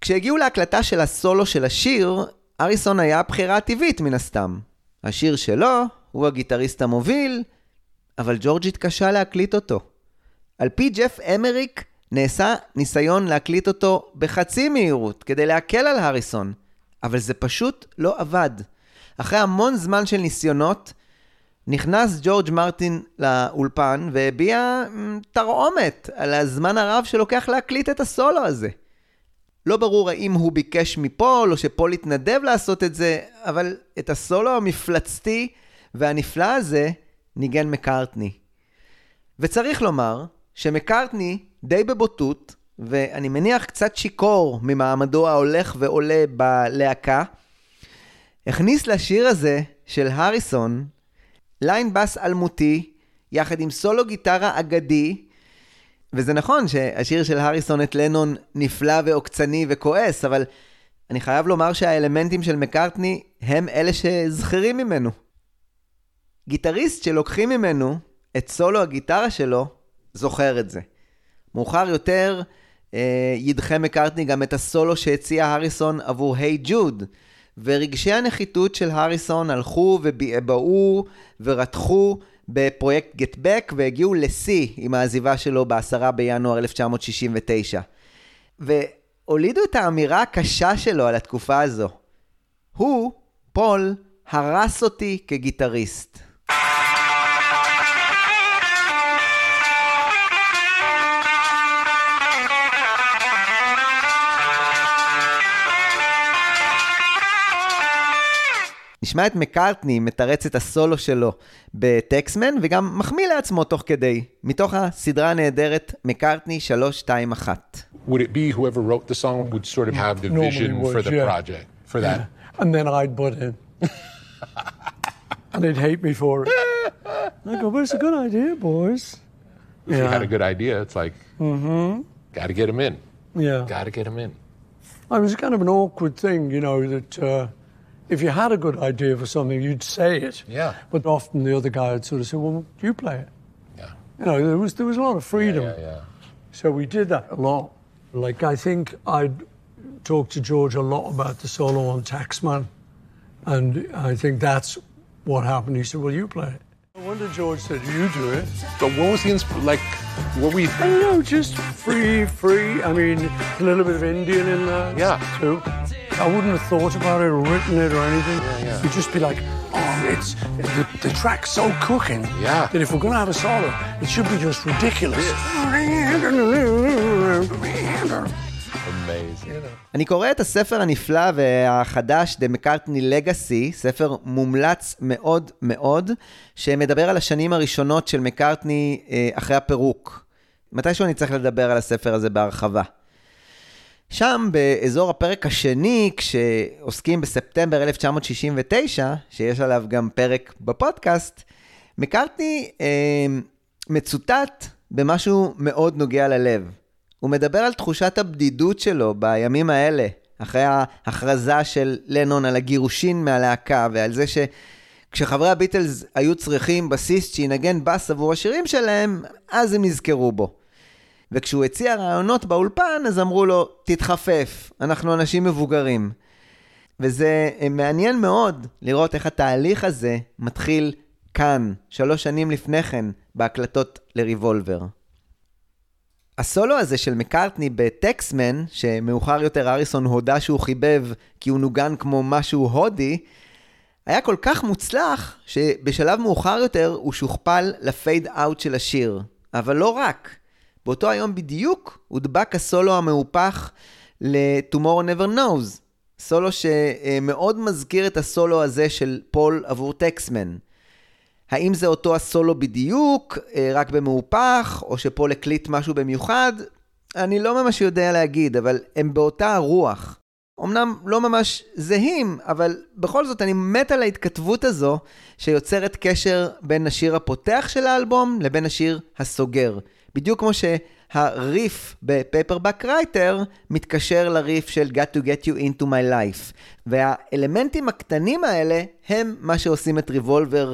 כשהגיעו להקלטה של הסולו של השיר, אריסון היה הבחירה הטבעית מן הסתם. השיר שלו, הוא הגיטריסט המוביל, אבל ג'ורג' התקשה להקליט אותו. על פי ג'ף אמריק, נעשה ניסיון להקליט אותו בחצי מהירות, כדי להקל על הריסון, אבל זה פשוט לא עבד. אחרי המון זמן של ניסיונות, נכנס ג'ורג' מרטין לאולפן והביע מ, תרעומת על הזמן הרב שלוקח להקליט את הסולו הזה. לא ברור האם הוא ביקש מפול או שפול התנדב לעשות את זה, אבל את הסולו המפלצתי והנפלא הזה ניגן מקארטני. וצריך לומר שמקארטני די בבוטות, ואני מניח קצת שיכור ממעמדו ההולך ועולה בלהקה, הכניס לשיר הזה של הריסון ליין בס אלמותי, יחד עם סולו גיטרה אגדי, וזה נכון שהשיר של הריסון את לנון נפלא ועוקצני וכועס, אבל אני חייב לומר שהאלמנטים של מקארטני הם אלה שזכירים ממנו. גיטריסט שלוקחים ממנו את סולו הגיטרה שלו, זוכר את זה. מאוחר יותר אה, ידחה מקארטני גם את הסולו שהציע הריסון עבור היי hey ג'וד, ורגשי הנחיתות של הריסון הלכו ובעבעו ורתחו בפרויקט גט בק והגיעו לשיא עם העזיבה שלו ב-10 בינואר 1969. והולידו את האמירה הקשה שלו על התקופה הזו. הוא, פול, הרס אותי כגיטריסט. נשמע את מקארטני מתרץ את הסולו שלו בטקסמן, וגם מחמיא לעצמו תוך כדי, מתוך הסדרה הנהדרת מקארטני 321. Would it be whoever wrote the song would sort of have the vision for the yeah. project, for that? And then I'd butt in. and they'd hate me for it. I go, but it's a good idea, boys. If you had a good idea, it's like, got to get him in. Yeah. Got to get him in. It was kind of an awkward thing, you know, that uh, if you had a good idea for something, you'd say it. Yeah. But often the other guy would sort of say, well, you play it. Yeah. You know, there was, there was a lot of freedom. Yeah, yeah. So we did that a lot. Like, I think I'd talked to George a lot about the solo on Taxman. And I think that's what happened. He said, well, you play it. No wonder George said, you do it. But what was the insp- like? What we? you? I don't know, just free, free. I mean, a little bit of Indian in there. Yeah. Too. I wouldn't have thought about it or written it or anything. Yeah, yeah. You'd just be like, oh, it's the, the track's so cooking Yeah. that if we're going to have a solo, it should be just ridiculous. Amazing. אני קורא את הספר הנפלא והחדש, The McCartney Legacy, ספר מומלץ מאוד מאוד, שמדבר על השנים הראשונות של מקארטני אה, אחרי הפירוק. מתישהו אני צריך לדבר על הספר הזה בהרחבה. שם, באזור הפרק השני, כשעוסקים בספטמבר 1969, שיש עליו גם פרק בפודקאסט, מקארטני אה, מצוטט במשהו מאוד נוגע ללב. הוא מדבר על תחושת הבדידות שלו בימים האלה, אחרי ההכרזה של לנון על הגירושין מהלהקה, ועל זה שכשחברי הביטלס היו צריכים בסיסט שינגן בס עבור השירים שלהם, אז הם נזכרו בו. וכשהוא הציע רעיונות באולפן, אז אמרו לו, תתחפף, אנחנו אנשים מבוגרים. וזה אה, מעניין מאוד לראות איך התהליך הזה מתחיל כאן, שלוש שנים לפני כן, בהקלטות לריבולבר. הסולו הזה של מקארטני בטקסמן, שמאוחר יותר אריסון הודה שהוא חיבב כי הוא נוגן כמו משהו הודי, היה כל כך מוצלח, שבשלב מאוחר יותר הוא שוכפל לפייד אאוט של השיר. אבל לא רק. באותו היום בדיוק הודבק הסולו המהופך ל-Tomorrow Never Knows. סולו שמאוד מזכיר את הסולו הזה של פול עבור טקסמן. האם זה אותו הסולו בדיוק, אה, רק במהופך, או שפול הקליט משהו במיוחד? אני לא ממש יודע להגיד, אבל הם באותה הרוח. אמנם לא ממש זהים, אבל בכל זאת אני מת על ההתכתבות הזו, שיוצרת קשר בין השיר הפותח של האלבום לבין השיר הסוגר. בדיוק כמו שהריף בפייפרבק רייטר מתקשר לריף של Got to get you into my life. והאלמנטים הקטנים האלה הם מה שעושים את ריבולבר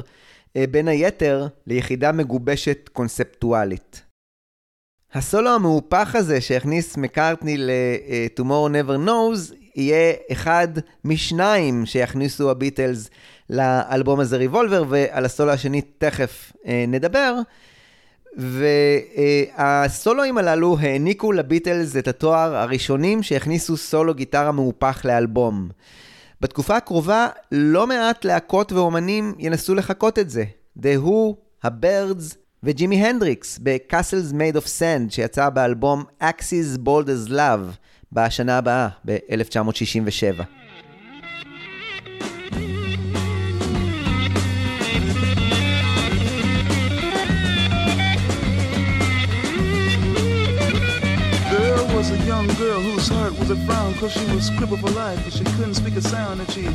אה, בין היתר ליחידה מגובשת קונספטואלית. הסולו המהופך הזה שהכניס מקארטני ל-Tomorrow Never Knows יהיה אחד משניים שיכניסו הביטלס לאלבום הזה ריבולבר, ועל הסולו השני תכף אה, נדבר. והסולואים הללו העניקו לביטלס את התואר הראשונים שהכניסו סולו גיטרה מהופך לאלבום. בתקופה הקרובה לא מעט להקות ואומנים ינסו לחקות את זה. The Who, הבירדס וג'ימי הנדריקס ב-Castles Made of Sand שיצא באלבום Axis Bold as Love בשנה הבאה, ב-1967. Young girl whose heart was a frown cause she was crippled for life but she couldn't speak a sound and she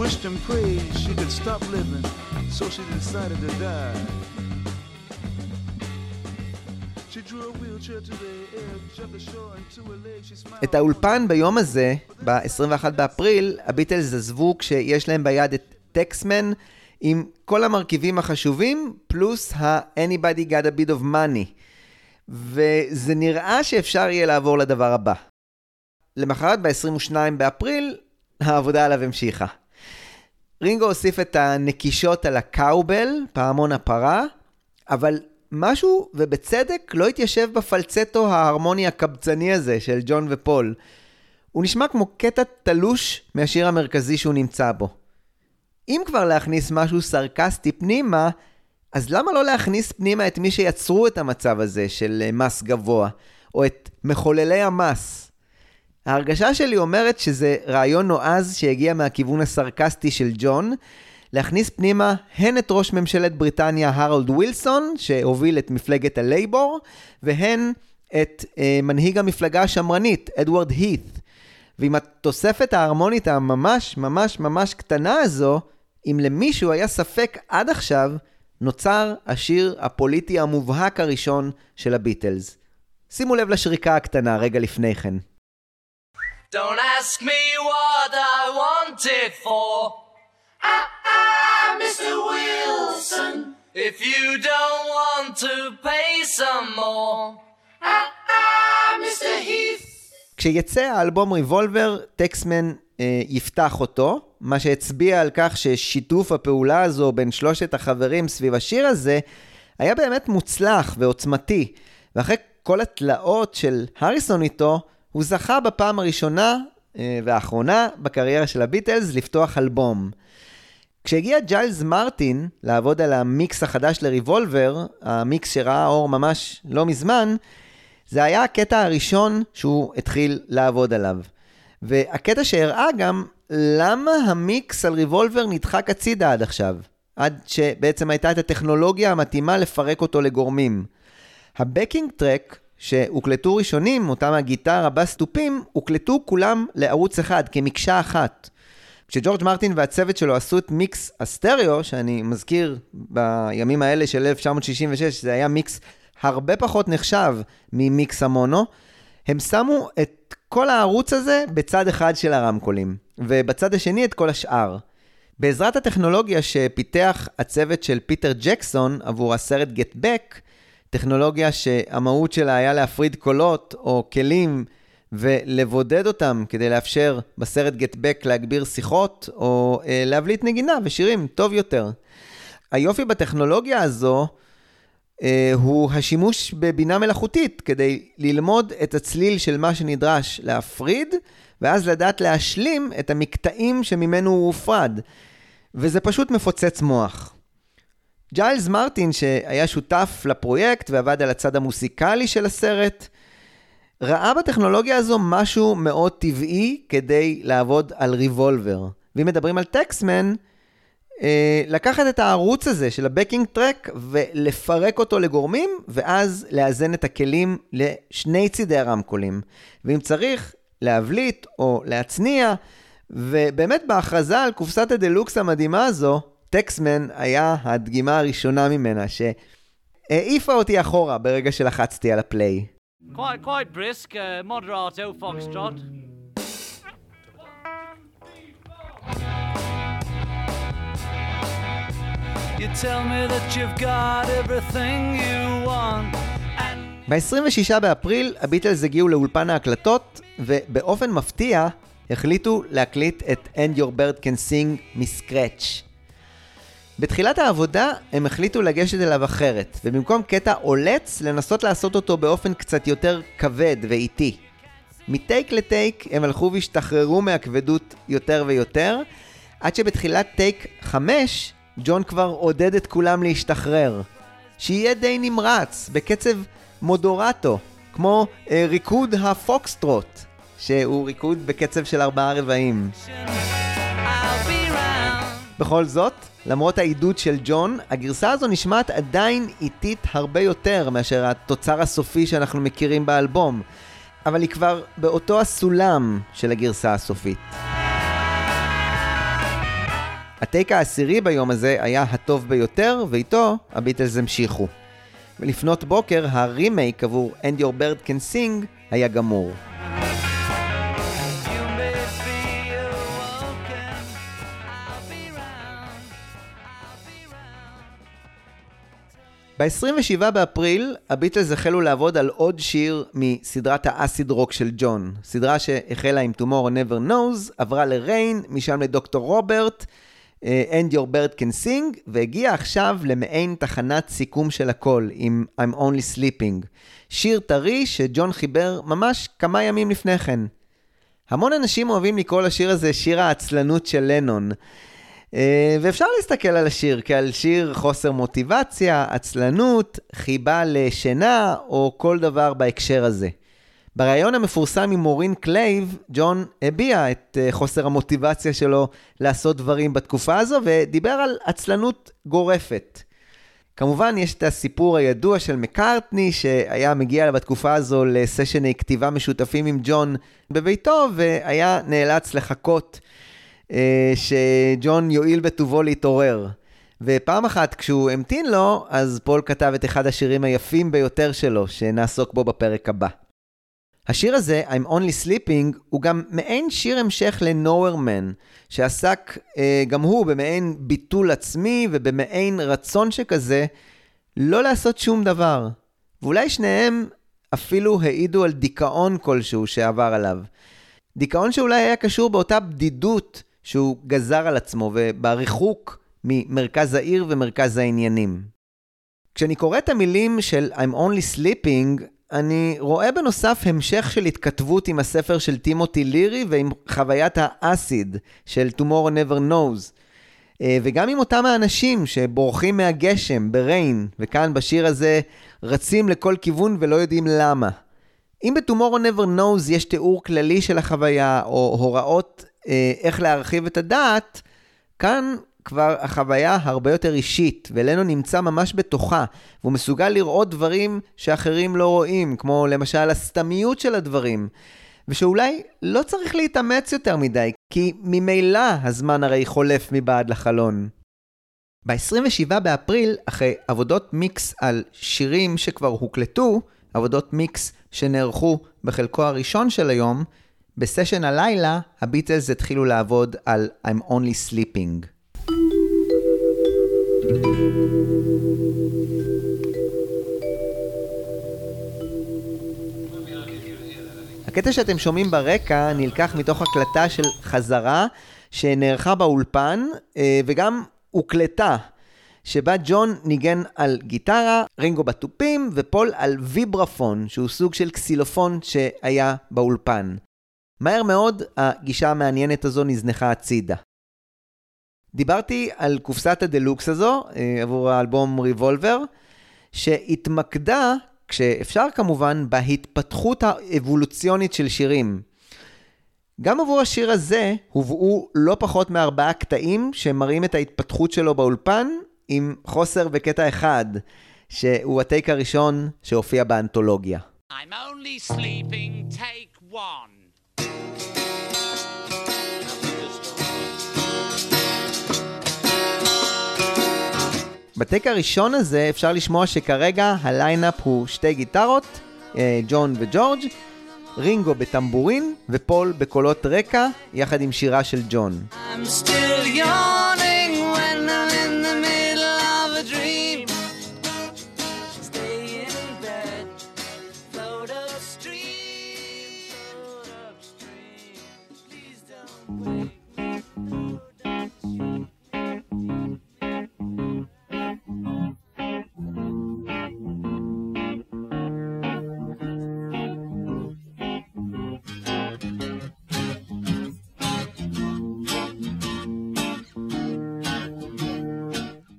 wished and prayed she could stop living so she decided to die. את האולפן ביום הזה, ב-21 באפריל, הביטלס עזבו כשיש להם ביד את Taxman עם כל המרכיבים החשובים, פלוס ה-Anybody got a bit of money. וזה נראה שאפשר יהיה לעבור לדבר הבא. למחרת, ב-22 באפריל, העבודה עליו המשיכה. רינגו הוסיף את הנקישות על ה cowbell, פעמון הפרה, אבל משהו, ובצדק, לא התיישב בפלצטו ההרמוני הקבצני הזה של ג'ון ופול. הוא נשמע כמו קטע תלוש מהשיר המרכזי שהוא נמצא בו. אם כבר להכניס משהו סרקסטי פנימה, אז למה לא להכניס פנימה את מי שיצרו את המצב הזה של אה, מס גבוה, או את מחוללי המס? ההרגשה שלי אומרת שזה רעיון נועז שהגיע מהכיוון הסרקסטי של ג'ון, להכניס פנימה הן את ראש ממשלת בריטניה הרולד ווילסון, שהוביל את מפלגת הלייבור, והן את אה, מנהיג המפלגה השמרנית, אדוארד הית. ועם התוספת ההרמונית הממש ממש ממש קטנה הזו, אם למישהו היה ספק עד עכשיו, נוצר השיר הפוליטי המובהק הראשון של הביטלס. שימו לב לשריקה הקטנה רגע לפני כן. Don't ask me what I want it for. Ah, ah, Mr. Wilson. If you don't want to pay some more. Ah, ah, Mr. Heath. כשיצא האלבום ריבולבר, טקסמן יפתח אותו, מה שהצביע על כך ששיתוף הפעולה הזו בין שלושת החברים סביב השיר הזה, היה באמת מוצלח ועוצמתי. ואחרי כל התלאות של הריסון איתו, הוא זכה בפעם הראשונה אה, והאחרונה בקריירה של הביטלס לפתוח אלבום. כשהגיע ג'יילס מרטין לעבוד על המיקס החדש לריבולבר, המיקס שראה אור ממש לא מזמן, זה היה הקטע הראשון שהוא התחיל לעבוד עליו. והקטע שהראה גם למה המיקס על ריבולבר נדחק הצידה עד עכשיו. עד שבעצם הייתה את הטכנולוגיה המתאימה לפרק אותו לגורמים. הבקינג טרק שהוקלטו ראשונים, אותם הגיטרה, בס תופים, הוקלטו כולם לערוץ אחד, כמקשה אחת. כשג'ורג' מרטין והצוות שלו עשו את מיקס הסטריאו, שאני מזכיר בימים האלה של 1966, זה היה מיקס הרבה פחות נחשב ממיקס המונו, הם שמו את כל הערוץ הזה בצד אחד של הרמקולים, ובצד השני את כל השאר. בעזרת הטכנולוגיה שפיתח הצוות של פיטר ג'קסון עבור הסרט Get Back, טכנולוגיה שהמהות שלה היה להפריד קולות או כלים ולבודד אותם כדי לאפשר בסרט Get Back להגביר שיחות או אה, להבליט נגינה ושירים טוב יותר. היופי בטכנולוגיה הזו הוא השימוש בבינה מלאכותית כדי ללמוד את הצליל של מה שנדרש להפריד, ואז לדעת להשלים את המקטעים שממנו הוא הופרד. וזה פשוט מפוצץ מוח. ג'יילס מרטין, שהיה שותף לפרויקט ועבד על הצד המוסיקלי של הסרט, ראה בטכנולוגיה הזו משהו מאוד טבעי כדי לעבוד על ריבולבר. ואם מדברים על Taxman, אה, לקחת את הערוץ הזה של ה backing track ולפרק אותו לגורמים, ואז לאזן את הכלים לשני צידי הרמקולים. ואם צריך, להבליט או להצניע, ובאמת בהכרזה על קופסת הדלוקס המדהימה הזו, Taxman היה הדגימה הראשונה ממנה, שהעיפה אותי אחורה ברגע שלחצתי על ה play. Quite, quite brisk, uh, moderato. ב-26 באפריל הביטלס הגיעו לאולפן ההקלטות, ובאופן מפתיע החליטו להקליט את And Your Bird Can Sing מסקרץ'. בתחילת העבודה הם החליטו לגשת אליו אחרת, ובמקום קטע עולץ, לנסות לעשות אותו באופן קצת יותר כבד ואיטי. מטייק לטייק הם הלכו והשתחררו מהכבדות יותר ויותר, עד שבתחילת טייק 5, ג'ון כבר עודד את כולם להשתחרר. שיהיה די נמרץ, בקצב מודורטו, כמו אה, ריקוד הפוקסטרוט, שהוא ריקוד בקצב של ארבעה רבעים. בכל זאת, למרות העידוד של ג'ון, הגרסה הזו נשמעת עדיין איטית הרבה יותר מאשר התוצר הסופי שאנחנו מכירים באלבום, אבל היא כבר באותו הסולם של הגרסה הסופית. הטייק העשירי ביום הזה היה הטוב ביותר, ואיתו הביטלס המשיכו. ולפנות בוקר, הרימייק עבור And Your Bird Can Sing היה גמור. You may be awoken. I'll be round. ב-27 באפריל, הביטלס החלו לעבוד על עוד שיר מסדרת ה acid rock של ג'ון. סדרה שהחלה עם Tomorrow Never Knows, עברה ל Rain, משם ל Doctor Robert, And Your Bird Can Sing, והגיעה עכשיו למעין תחנת סיכום של הכל, עם I'm Only Sleeping. שיר טרי שג'ון חיבר ממש כמה ימים לפני כן. המון אנשים אוהבים לקרוא לשיר הזה שיר העצלנות של לנון. אה, ואפשר להסתכל על השיר כעל שיר חוסר מוטיבציה, עצלנות, חיבה לשינה או כל דבר בהקשר הזה. בריאיון המפורסם עם מורין קלייב, ג'ון הביע את אה, חוסר המוטיבציה שלו לעשות דברים בתקופה הזו ודיבר על עצלנות גורפת. כמובן, יש את הסיפור הידוע של מקארטני, שהיה מגיע בתקופה הזו לסשני כתיבה משותפים עם ג'ון בביתו, והיה נאלץ לחכות אה, שג'ון יואיל בטובו להתעורר. ופעם אחת כשהוא המתין לו, אז פול כתב את אחד השירים היפים ביותר שלו, שנעסוק בו בפרק הבא. השיר הזה, I'm Only Sleeping, הוא גם מעין שיר המשך ל-Nowhere Man, שעסק אה, גם הוא במעין ביטול עצמי ובמעין רצון שכזה לא לעשות שום דבר. ואולי שניהם אפילו העידו על דיכאון כלשהו שעבר עליו. דיכאון שאולי היה קשור באותה בדידות שהוא גזר על עצמו ובריחוק ממרכז העיר ומרכז העניינים. כשאני קורא את המילים של I'm only sleeping, אני רואה בנוסף המשך של התכתבות עם הספר של טימותי לירי ועם חוויית האסיד של Tomorrow Never Knows. אה, וגם עם אותם האנשים שבורחים מהגשם בריין, וכאן בשיר הזה רצים לכל כיוון ולא יודעים למה. אם ב-Tomorrow Never Knows יש תיאור כללי של החוויה, או הוראות אה, איך להרחיב את הדעת, כאן כבר החוויה הרבה יותר אישית, ולנו נמצא ממש בתוכה, והוא מסוגל לראות דברים שאחרים לא רואים, כמו למשל הסתמיות של הדברים, ושאולי לא צריך להתאמץ יותר מדי, כי ממילא הזמן הרי חולף מבעד לחלון. ב-27 באפריל, אחרי עבודות מיקס על שירים שכבר הוקלטו, עבודות מיקס שנערכו בחלקו הראשון של היום, בסשן הלילה, הביטלס התחילו לעבוד על I'm Only Sleeping. הקטע שאתם שומעים ברקע נלקח מתוך הקלטה של חזרה שנערכה באולפן אה, וגם הוקלטה, שבה ג'ון ניגן על גיטרה, רינגו בתופים ופול על ויברפון, שהוא סוג של קסילופון שהיה באולפן. מהר מאוד הגישה המעניינת הזו נזנחה הצידה. דיברתי על קופסת הדלוקס הזו אה, עבור האלבום ריבולבר, שהתמקדה, כשאפשר כמובן, בהתפתחות האבולוציונית של שירים. גם עבור השיר הזה הובאו לא פחות מארבעה קטעים שמראים את ההתפתחות שלו באולפן, עם חוסר בקטע אחד, שהוא הטייק הראשון שהופיע באנתולוגיה. I'm only sleeping, take one. בטק הראשון הזה אפשר לשמוע שכרגע הליינאפ הוא שתי גיטרות, אה, ג'ון וג'ורג', רינגו בטמבורין ופול בקולות רקע יחד עם שירה של ג'ון. I'm still yawning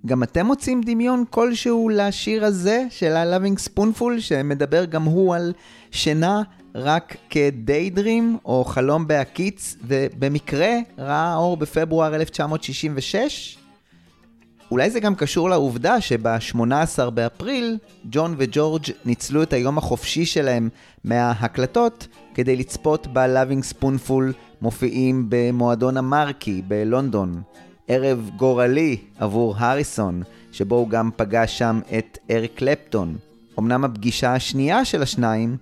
גם אתם מוצאים דמיון כלשהו לשיר הזה של ה-Loving Spoonful, שמדבר גם הוא על שינה רק כדיידרים או חלום בהקיץ, ובמקרה ראה אור בפברואר 1966? אולי זה גם קשור לעובדה שב-18 באפריל, ג'ון וג'ורג' ניצלו את היום החופשי שלהם מההקלטות כדי לצפות ב-Loving Spoonful מופיעים במועדון המרקי בלונדון. ערב גורלי עבור הריסון, שבו הוא גם פגש שם את אריק קלפטון. אמנם הפגישה השנייה של השניים,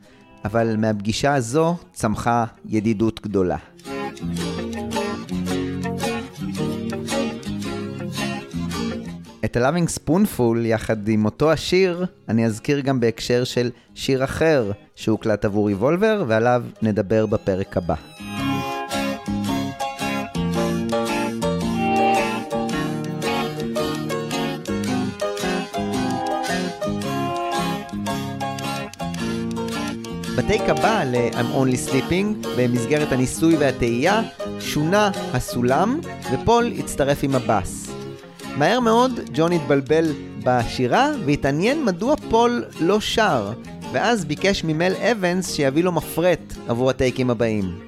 אבל מהפגישה הזו צמחה ידידות גדולה. את ה-Loving Spoonful יחד עם אותו השיר, אני אזכיר גם בהקשר של שיר אחר שהוקלט עבור ריבולבר, ועליו נדבר בפרק הבא. בטייק הבא ל-I'm Only Sleeping, במסגרת הניסוי והטעייה, שונה הסולם, ופול הצטרף עם הבאס. מהר מאוד ג'ון התבלבל בשירה, והתעניין מדוע פול לא שר, ואז ביקש ממל אבנס שיביא לו מפרט עבור הטייקים הבאים.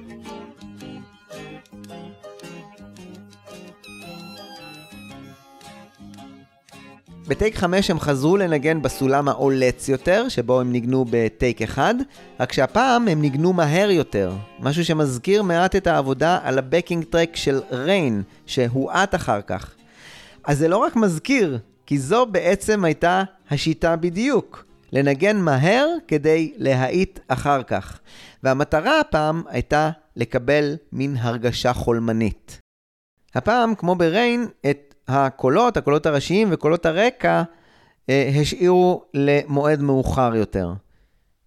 בטייק 5 הם חזרו לנגן בסולם העולץ יותר, שבו הם ניגנו בטייק 1, רק שהפעם הם ניגנו מהר יותר, משהו שמזכיר מעט את העבודה על הבקינג טרק של ריין, שהואט אחר כך. אז זה לא רק מזכיר, כי זו בעצם הייתה השיטה בדיוק. לנגן מהר כדי להאיט אחר כך. והמטרה הפעם הייתה לקבל מין הרגשה חולמנית. הפעם, כמו בריין, את הקולות, הקולות הראשיים וקולות הרקע, אה, השאירו למועד מאוחר יותר.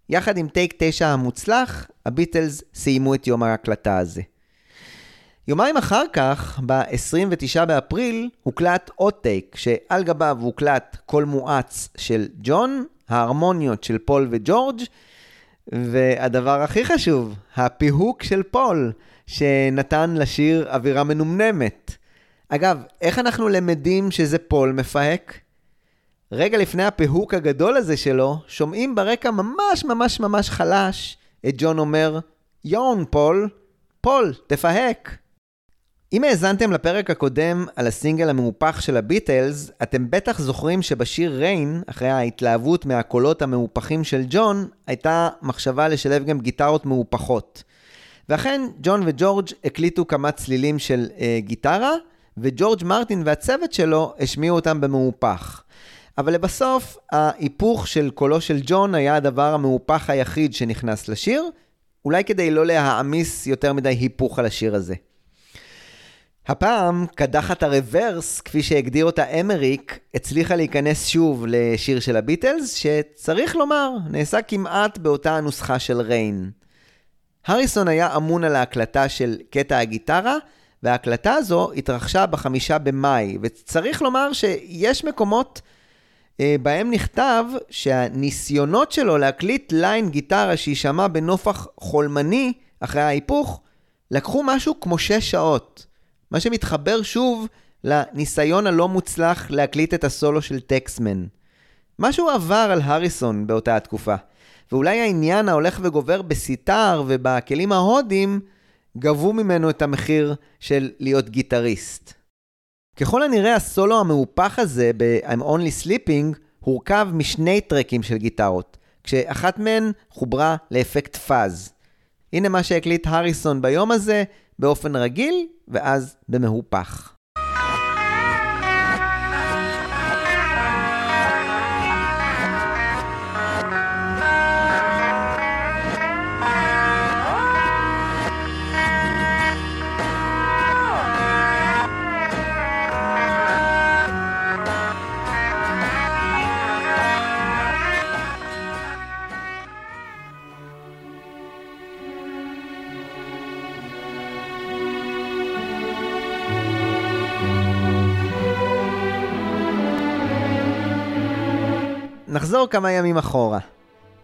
יחד עם טייק 9 המוצלח, הביטלס סיימו את יום ההקלטה הזה. יומיים אחר כך, ב-29 באפריל, הוקלט עוד טייק, שעל גביו הוקלט קול מואץ של ג'ון, ההרמוניות של פול וג'ורג', והדבר הכי חשוב, הפיהוק של פול, שנתן לשיר אווירה מנומנמת. אגב, איך אנחנו למדים שזה פול מפהק? רגע לפני הפיהוק הגדול הזה שלו, שומעים ברקע ממש ממש ממש חלש את ג'ון אומר, Yawn Paul, פול, תפהק. אם האזנתם לפרק הקודם על הסינגל המהופך של הביטלס, אתם בטח זוכרים שבשיר Rain, אחרי ההתלהבות מהקולות המהופכים של ג'ון, הייתה מחשבה לשלב גם גיטרות מהופכות. ואכן, ג'ון וג'ורג' הקליטו כמה צלילים של אה, גיטרה, וג'ורג' מרטין והצוות שלו השמיעו אותם במהופך. אבל לבסוף, ההיפוך של קולו של ג'ון היה הדבר המהופך היחיד שנכנס לשיר, אולי כדי לא להעמיס יותר מדי היפוך על השיר הזה. הפעם, קדחת הרוורס, כפי שהגדיר אותה אמריק, הצליחה להיכנס שוב לשיר של הביטלס, שצריך לומר, נעשה כמעט באותה הנוסחה של ריין. הריסון היה אמון על ההקלטה של קטע הגיטרה, וההקלטה הזו התרחשה בחמישה במאי, וצריך לומר שיש מקומות אה, בהם נכתב שהניסיונות שלו להקליט ליין גיטרה שיישמע בנופח חולמני אחרי ההיפוך, לקחו משהו כמו שש שעות. מה שמתחבר שוב לניסיון הלא מוצלח להקליט את הסולו של טקסמן. משהו עבר על הריסון באותה התקופה, ואולי העניין ההולך וגובר בסיטאר ובכלים ההודים גבו ממנו את המחיר של להיות גיטריסט. ככל הנראה הסולו המהופך הזה ב-I'm Only Sleeping הורכב משני טרקים של גיטרות, כשאחת מהן חוברה לאפקט פאז. הנה מה שהקליט הריסון ביום הזה, באופן רגיל, ואז במהופך. נחזור כמה ימים אחורה.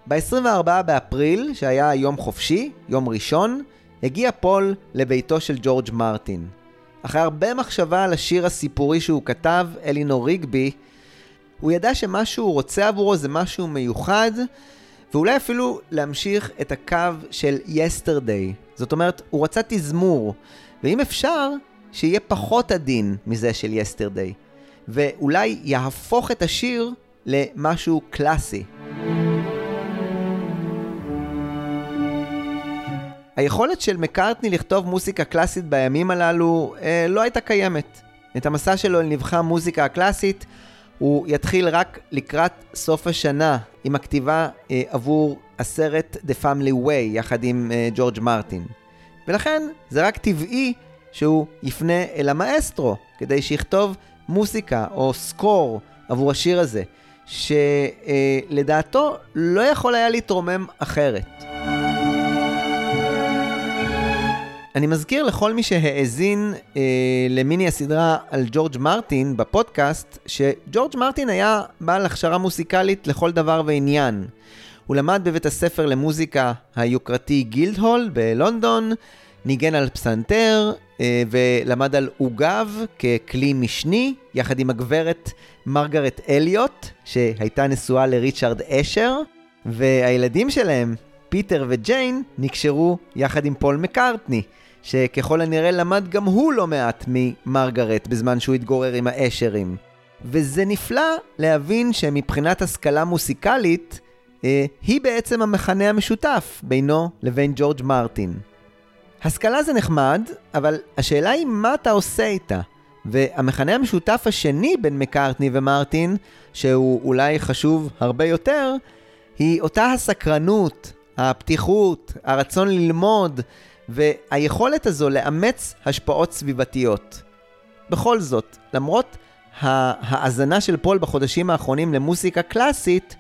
ב-24 באפריל, שהיה יום חופשי, יום ראשון, הגיע פול לביתו של ג'ורג' מרטין. אחרי הרבה מחשבה על השיר הסיפורי שהוא כתב, אלינור ריגבי, הוא ידע שמה שהוא רוצה עבורו זה משהו מיוחד, ואולי אפילו להמשיך את הקו של יסטרדי. זאת אומרת, הוא רצה תזמור, ואם אפשר, שיהיה פחות עדין מזה של יסטרדי. ואולי יהפוך את השיר למשהו קלאסי. היכולת של מקארטני לכתוב מוזיקה קלאסית בימים הללו אה, לא הייתה קיימת. את המסע שלו אל נבחר מוזיקה הקלאסית הוא יתחיל רק לקראת סוף השנה עם הכתיבה אה, עבור הסרט The Family Way יחד עם אה, ג'ורג' מרטין. ולכן זה רק טבעי שהוא יפנה אל המאסטרו כדי שיכתוב מוזיקה או סקור עבור השיר הזה. שלדעתו לא יכול היה להתרומם אחרת. אני מזכיר לכל מי שהאזין אה, למיני הסדרה על ג'ורג' מרטין בפודקאסט, שג'ורג' מרטין היה בעל הכשרה מוסיקלית לכל דבר ועניין. הוא למד בבית הספר למוזיקה היוקרתי גילדהול בלונדון, ניגן על פסנתר אה, ולמד על עוגב ככלי משני, יחד עם הגברת מרגרט אליוט, שהייתה נשואה לריצ'רד אשר, והילדים שלהם, פיטר וג'יין, נקשרו יחד עם פול מקארטני, שככל הנראה למד גם הוא לא מעט ממרגרט בזמן שהוא התגורר עם האשרים. וזה נפלא להבין שמבחינת השכלה מוסיקלית, אה, היא בעצם המכנה המשותף בינו לבין ג'ורג' מרטין. השכלה זה נחמד, אבל השאלה היא מה אתה עושה איתה. והמכנה המשותף השני בין מקארטני ומרטין, שהוא אולי חשוב הרבה יותר, היא אותה הסקרנות, הפתיחות, הרצון ללמוד, והיכולת הזו לאמץ השפעות סביבתיות. בכל זאת, למרות ההאזנה של פול בחודשים האחרונים למוסיקה קלאסית,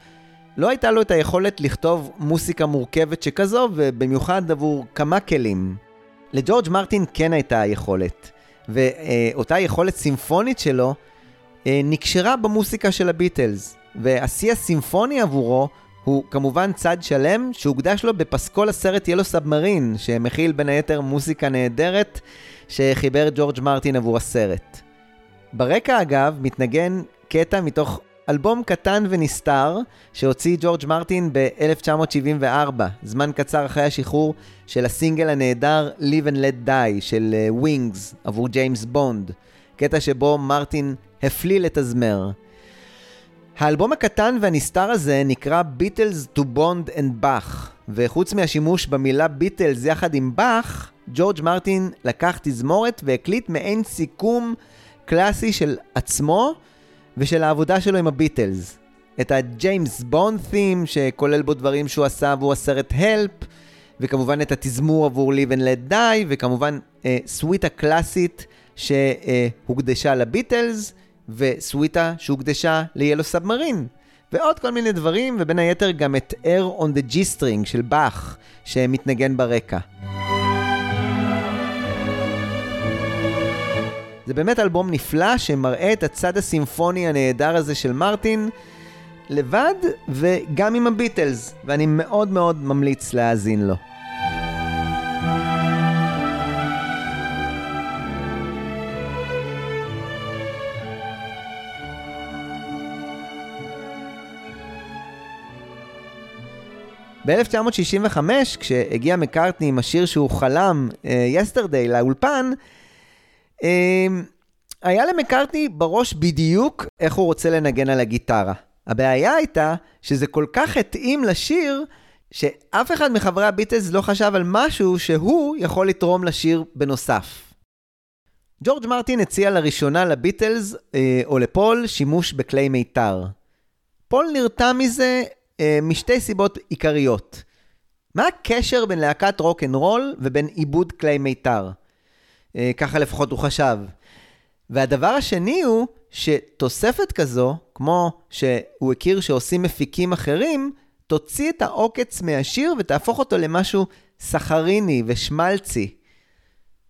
לא הייתה לו את היכולת לכתוב מוסיקה מורכבת שכזו, ובמיוחד עבור כמה כלים. לג'ורג' מרטין כן הייתה היכולת, ואותה יכולת סימפונית שלו אה, נקשרה במוסיקה של הביטלס, והשיא הסימפוני עבורו הוא כמובן צד שלם שהוקדש לו בפסקול הסרט ילו סאבמרין, שמכיל בין היתר מוסיקה נהדרת שחיבר ג'ורג' מרטין עבור הסרט. ברקע אגב מתנגן קטע מתוך אלבום קטן ונסתר שהוציא ג'ורג' מרטין ב-1974, זמן קצר אחרי השחרור של הסינגל הנהדר Live and Let Die של ווינגס uh, עבור ג'יימס בונד, קטע שבו מרטין הפליא לתזמר. האלבום הקטן והנסתר הזה נקרא Beatles to Bond and Bach, וחוץ מהשימוש במילה ביטלס יחד עם באך, ג'ורג' מרטין לקח תזמורת והקליט מעין סיכום קלאסי של עצמו ושל העבודה שלו עם הביטלס. את הג'יימס בונד theme שכולל בו דברים שהוא עשה עבור הסרט Help, וכמובן את התזמור עבור Live and Let Die, וכמובן אה, סוויטה קלאסית שהוקדשה לביטלס, וסוויטה שהוקדשה ל-Yellow Submarine. ועוד כל מיני דברים, ובין היתר גם את Air on the G-String של באך, שמתנגן ברקע. זה באמת אלבום נפלא שמראה את הצד הסימפוני הנהדר הזה של מרטין, לבד וגם עם הביטלס, ואני מאוד מאוד ממליץ להאזין לו. ב-1965, כשהגיע מקארטני עם השיר שהוא חלם, uh, לאולפן, uh, היה למקארטני בראש בדיוק איך הוא רוצה לנגן על הגיטרה. הבעיה הייתה שזה כל כך התאים לשיר, שאף אחד מחברי הביטלס לא חשב על משהו שהוא יכול לתרום לשיר בנוסף. ג'ורג' מרטין הציע לראשונה לביטלס, אה, או לפול, שימוש בכלי מיתר. פול נרתע מזה אה, משתי סיבות עיקריות. מה הקשר בין להקת רוק אנד רול ובין עיבוד כלי מיתר? אה, ככה לפחות הוא חשב. והדבר השני הוא שתוספת כזו, כמו שהוא הכיר שעושים מפיקים אחרים, תוציא את העוקץ מהשיר ותהפוך אותו למשהו סחריני ושמלצי.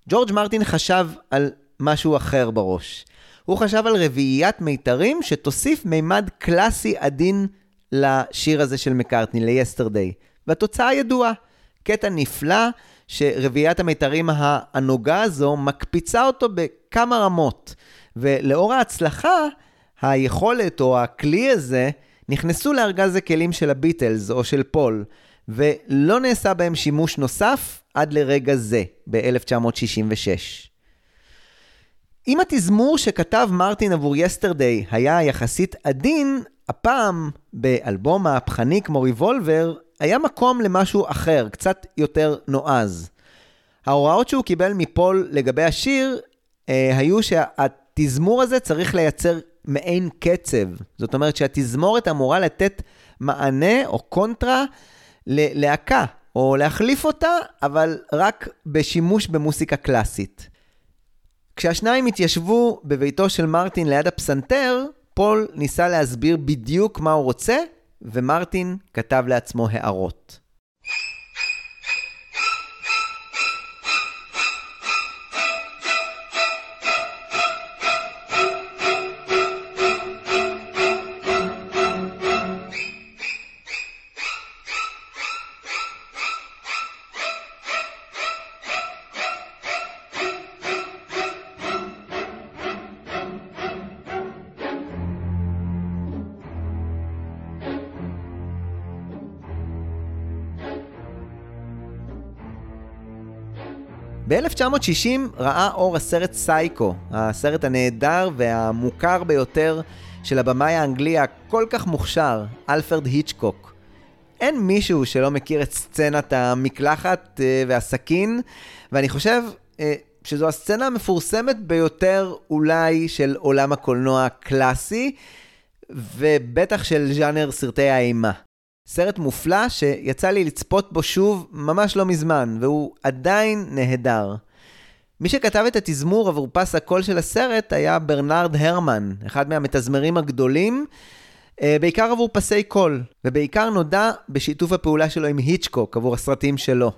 ג'ורג' מרטין חשב על משהו אחר בראש. הוא חשב על רביעיית מיתרים שתוסיף מימד קלאסי עדין לשיר הזה של מקארטני, ל-Yesterday. והתוצאה ידועה. קטע נפלא שרביעיית המיתרים הנוגה הזו מקפיצה אותו בכמה רמות. ולאור ההצלחה, היכולת או הכלי הזה נכנסו לארגז הכלים של הביטלס או של פול, ולא נעשה בהם שימוש נוסף עד לרגע זה, ב-1966. אם התזמור שכתב מרטין עבור יסטרדי היה יחסית עדין, הפעם, באלבום מהפכני כמו ריבולבר, היה מקום למשהו אחר, קצת יותר נועז. ההוראות שהוא קיבל מפול לגבי השיר אה, היו שהתזמור הזה צריך לייצר מעין קצב. זאת אומרת שהתזמורת אמורה לתת מענה או קונטרה ללהקה, או להחליף אותה, אבל רק בשימוש במוסיקה קלאסית. כשהשניים התיישבו בביתו של מרטין ליד הפסנתר, פול ניסה להסביר בדיוק מה הוא רוצה, ומרטין כתב לעצמו הערות. ב-1960 ראה אור הסרט סייקו, הסרט הנהדר והמוכר ביותר של הבמאי האנגלי הכל כך מוכשר, אלפרד היצ'קוק. אין מישהו שלא מכיר את סצנת המקלחת אה, והסכין, ואני חושב אה, שזו הסצנה המפורסמת ביותר אולי של עולם הקולנוע הקלאסי, ובטח של ז'אנר סרטי האימה. סרט מופלא שיצא לי לצפות בו שוב ממש לא מזמן, והוא עדיין נהדר. מי שכתב את התזמור עבור פס הקול של הסרט היה ברנרד הרמן, אחד מהמתזמרים הגדולים, אה, בעיקר עבור פסי קול, ובעיקר נודע בשיתוף הפעולה שלו עם היצ'קוק עבור הסרטים שלו.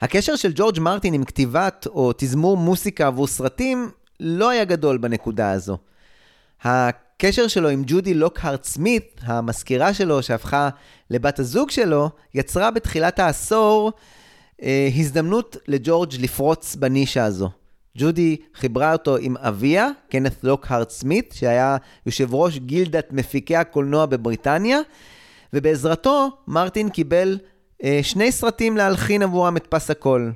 הקשר של ג'ורג' מרטין עם כתיבת או תזמור מוסיקה עבור סרטים לא היה גדול בנקודה הזו. הקשר שלו עם ג'ודי לוקהארט סמית, המזכירה שלו שהפכה לבת הזוג שלו, יצרה בתחילת העשור אה, הזדמנות לג'ורג' לפרוץ בנישה הזו. ג'ודי חיברה אותו עם אביה, קנת לוקהארט סמית, שהיה יושב ראש גילדת מפיקי הקולנוע בבריטניה, ובעזרתו מרטין קיבל אה, שני סרטים להלחין עבורם את פס הקול.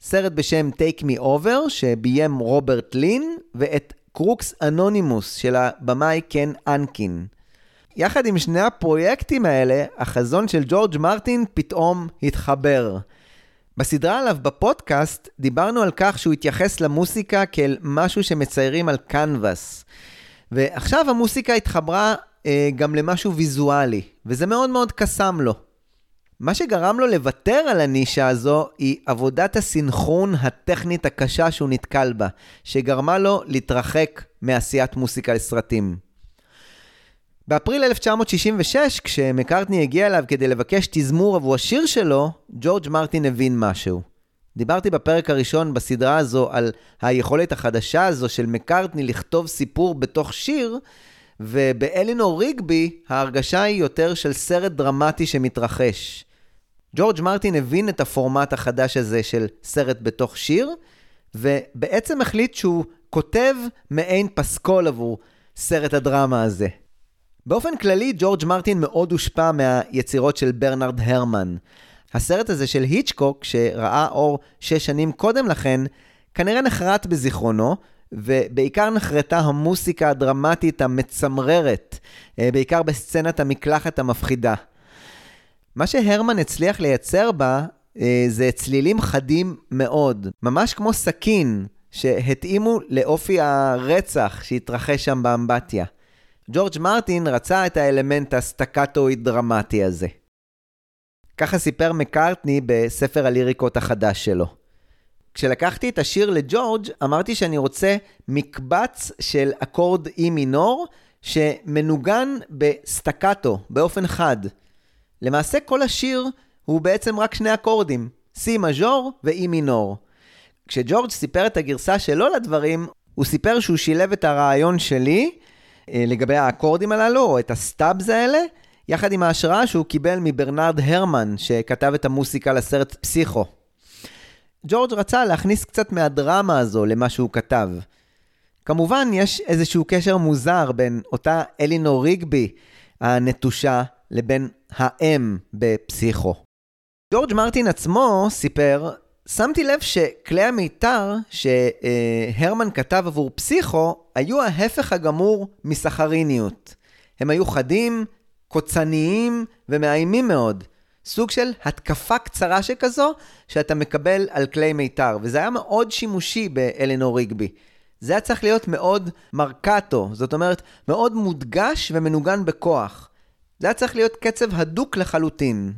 סרט בשם Take Me Over, שביים רוברט לין, ואת Crooks Anonymous של הבמאי קן אנקין. יחד עם שני הפרויקטים האלה, החזון של ג'ורג' מרטין פתאום התחבר. בסדרה עליו בפודקאסט דיברנו על כך שהוא התייחס למוסיקה כאל משהו שמציירים על קנבס. ועכשיו המוסיקה התחברה אה, גם למשהו ויזואלי, וזה מאוד מאוד קסם לו. מה שגרם לו לוותר על הנישה הזו היא עבודת הסינכרון הטכנית הקשה שהוא נתקל בה, שגרמה לו להתרחק מעשיית מוסיקה לסרטים. באפריל 1966, כשמקארטני הגיע אליו כדי לבקש תזמור עבור השיר שלו, ג'ורג' מרטין הבין משהו. דיברתי בפרק הראשון בסדרה הזו על היכולת החדשה הזו של מקארטני לכתוב סיפור בתוך שיר, ובאלינור ריגבי ההרגשה היא יותר של סרט דרמטי שמתרחש. ג'ורג' מרטין הבין את הפורמט החדש הזה של סרט בתוך שיר, ובעצם החליט שהוא כותב מעין פסקול עבור סרט הדרמה הזה. באופן כללי, ג'ורג' מרטין מאוד הושפע מהיצירות של ברנרד הרמן. הסרט הזה של היצ'קוק, שראה אור שש שנים קודם לכן, כנראה נחרט בזיכרונו, ובעיקר נחרטה המוסיקה הדרמטית המצמררת, אה, בעיקר בסצנת המקלחת המפחידה. מה שהרמן הצליח לייצר בה אה, זה צלילים חדים מאוד, ממש כמו סכין, שהתאימו לאופי הרצח שהתרחש שם באמבטיה. ג'ורג' מרטין רצה את האלמנט הסטקטואי-דרמטי הזה. ככה סיפר מקארטני בספר הליריקות החדש שלו. כשלקחתי את השיר לג'ורג', אמרתי שאני רוצה מקבץ של אקורד E מינור, שמנוגן בסטקטו, באופן חד. למעשה כל השיר הוא בעצם רק שני אקורדים, C מז'ור ו-E מינור. כשג'ורג' סיפר את הגרסה שלו לדברים, הוא סיפר שהוא שילב את הרעיון שלי אה, לגבי האקורדים הללו, או את ה stabs האלה, יחד עם ההשראה שהוא קיבל מברנרד הרמן, שכתב את המוסיקה לסרט פסיכו. ג'ורג' רצה להכניס קצת מהדרמה הזו למה שהוא כתב. כמובן, יש איזשהו קשר מוזר בין אותה אלינור ריגבי הנטושה לבין האם בפסיכו. ג'ורג' מרטין עצמו סיפר, שמתי לב שכלי המיתר שהרמן כתב עבור פסיכו היו ההפך הגמור מסחריניות. הם היו חדים, קוצניים ומאיימים מאוד. סוג של התקפה קצרה שכזו שאתה מקבל על כלי מיתר, וזה היה מאוד שימושי באלנור ריגבי. זה היה צריך להיות מאוד מרקטו, זאת אומרת, מאוד מודגש ומנוגן בכוח. זה היה צריך להיות קצב הדוק לחלוטין.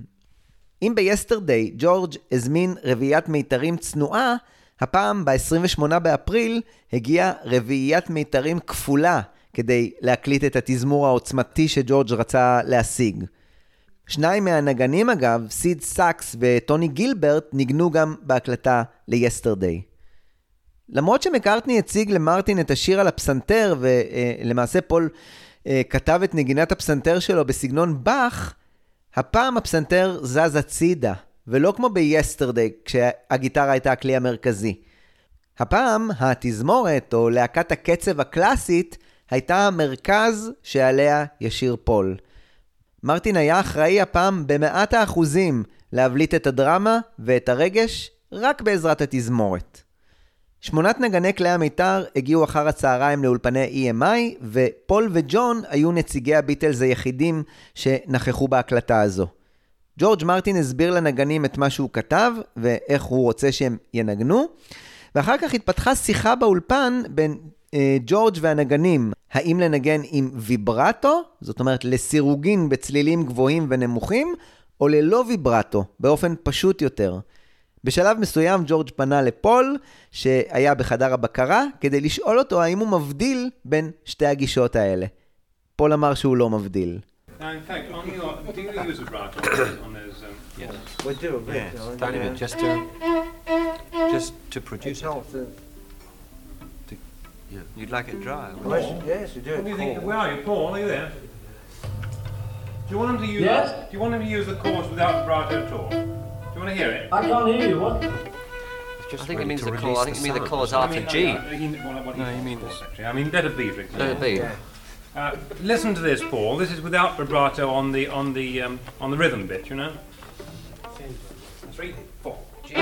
אם ביסטרדי ג'ורג' הזמין רביעיית מיתרים צנועה, הפעם ב-28 באפריל הגיעה רביעיית מיתרים כפולה כדי להקליט את התזמור העוצמתי שג'ורג' רצה להשיג. שניים מהנגנים אגב, סיד סאקס וטוני גילברט, ניגנו גם בהקלטה ל Yesterday. למרות שמקארטני הציג למרטין את השיר על הפסנתר, ולמעשה פול כתב את נגינת הפסנתר שלו בסגנון באך, הפעם הפסנתר זז הצידה, ולא כמו ב-Yesterday, כשהגיטרה הייתה הכלי המרכזי. הפעם התזמורת, או להקת הקצב הקלאסית, הייתה המרכז שעליה ישיר פול. מרטין היה אחראי הפעם במאת האחוזים להבליט את הדרמה ואת הרגש רק בעזרת התזמורת. שמונת נגני כלי המיתר הגיעו אחר הצהריים לאולפני EMI, ופול וג'ון היו נציגי הביטלס היחידים שנכחו בהקלטה הזו. ג'ורג' מרטין הסביר לנגנים את מה שהוא כתב, ואיך הוא רוצה שהם ינגנו, ואחר כך התפתחה שיחה באולפן בין אה, ג'ורג' והנגנים, האם לנגן עם ויברטו, זאת אומרת לסירוגין בצלילים גבוהים ונמוכים, או ללא ויברטו, באופן פשוט יותר. בשלב מסוים ג'ורג' פנה לפול, שהיה בחדר הבקרה, כדי לשאול אותו האם הוא מבדיל בין שתי הגישות האלה. פול אמר שהוא לא מבדיל. Do you want him to use yes. the, Do you the course at all? Do you want to hear it? I can't hear you. What? Just I think it means the release. I think it means the sound. chords I after mean, G. uh, he, well, what he No, you mean this. actually. I mean, letter B, for example. Let it be. Uh, listen to this, Paul. This is without vibrato on the on the um, on the rhythm bit. You know. Three, four, G,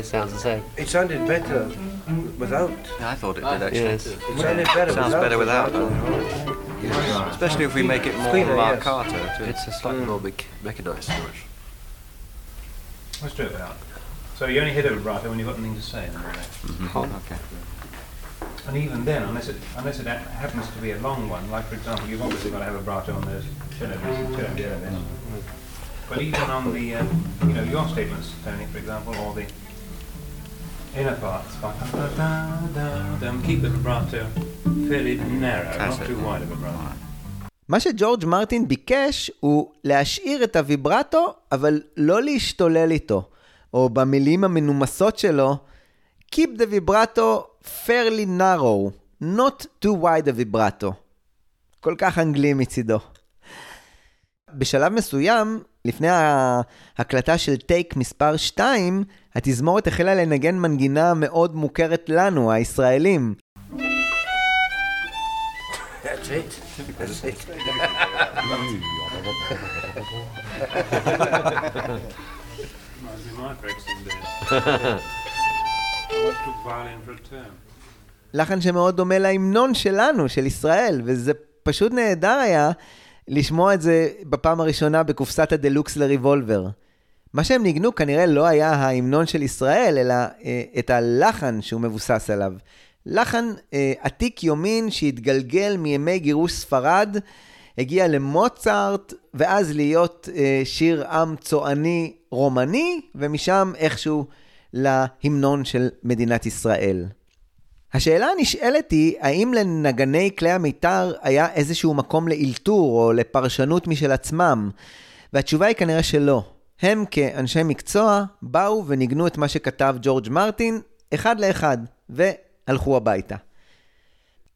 it sounds the same. It sounded better without. Yeah, I thought it did actually. Yes. It sounded better Sounds without. better without. Yes. Especially if we make it more Cleaner, yes. marcato too. It's a slightly more bec- mechanized storage. Let's do it without. So you only hit a vibrato when you've got nothing to say. in the middle. Mhm. Okay. And even then, unless it unless it ha- happens to be a long one, like for example, you've obviously got to have a vibrato on those cello bits and cello bits. But even on the, um, you know, your statements, Tony, for example, or the parts, um, keep the vibrato fairly narrow, not too wide a vibrato. מה שג'ורג' מרטין ביקש הוא להשאיר את הוויברטו, אבל לא להשתולל איתו. או במילים המנומסות שלו, Keep the vibrato fairly narrow, not too wide a vibrato. כל כך אנגלי מצידו. בשלב מסוים, לפני ההקלטה של טייק מספר 2, התזמורת החלה לנגן מנגינה מאוד מוכרת לנו, הישראלים. That's it. That's it. My took violin for a term. לחן שמאוד דומה להמנון שלנו, של ישראל, וזה פשוט נהדר היה לשמוע את זה בפעם הראשונה בקופסת הדלוקס לריבולבר. מה שהם ניגנו כנראה לא היה ההמנון של ישראל, אלא אה, את הלחן שהוא מבוסס עליו. לחן אה, עתיק יומין שהתגלגל מימי גירוש ספרד, הגיע למוצרט, ואז להיות אה, שיר עם צועני רומני, ומשם איכשהו להמנון של מדינת ישראל. השאלה הנשאלת היא, האם לנגני כלי המיתר היה איזשהו מקום לאלתור או לפרשנות משל עצמם? והתשובה היא כנראה שלא. הם כאנשי מקצוע באו וניגנו את מה שכתב ג'ורג' מרטין, אחד לאחד, והלכו הביתה.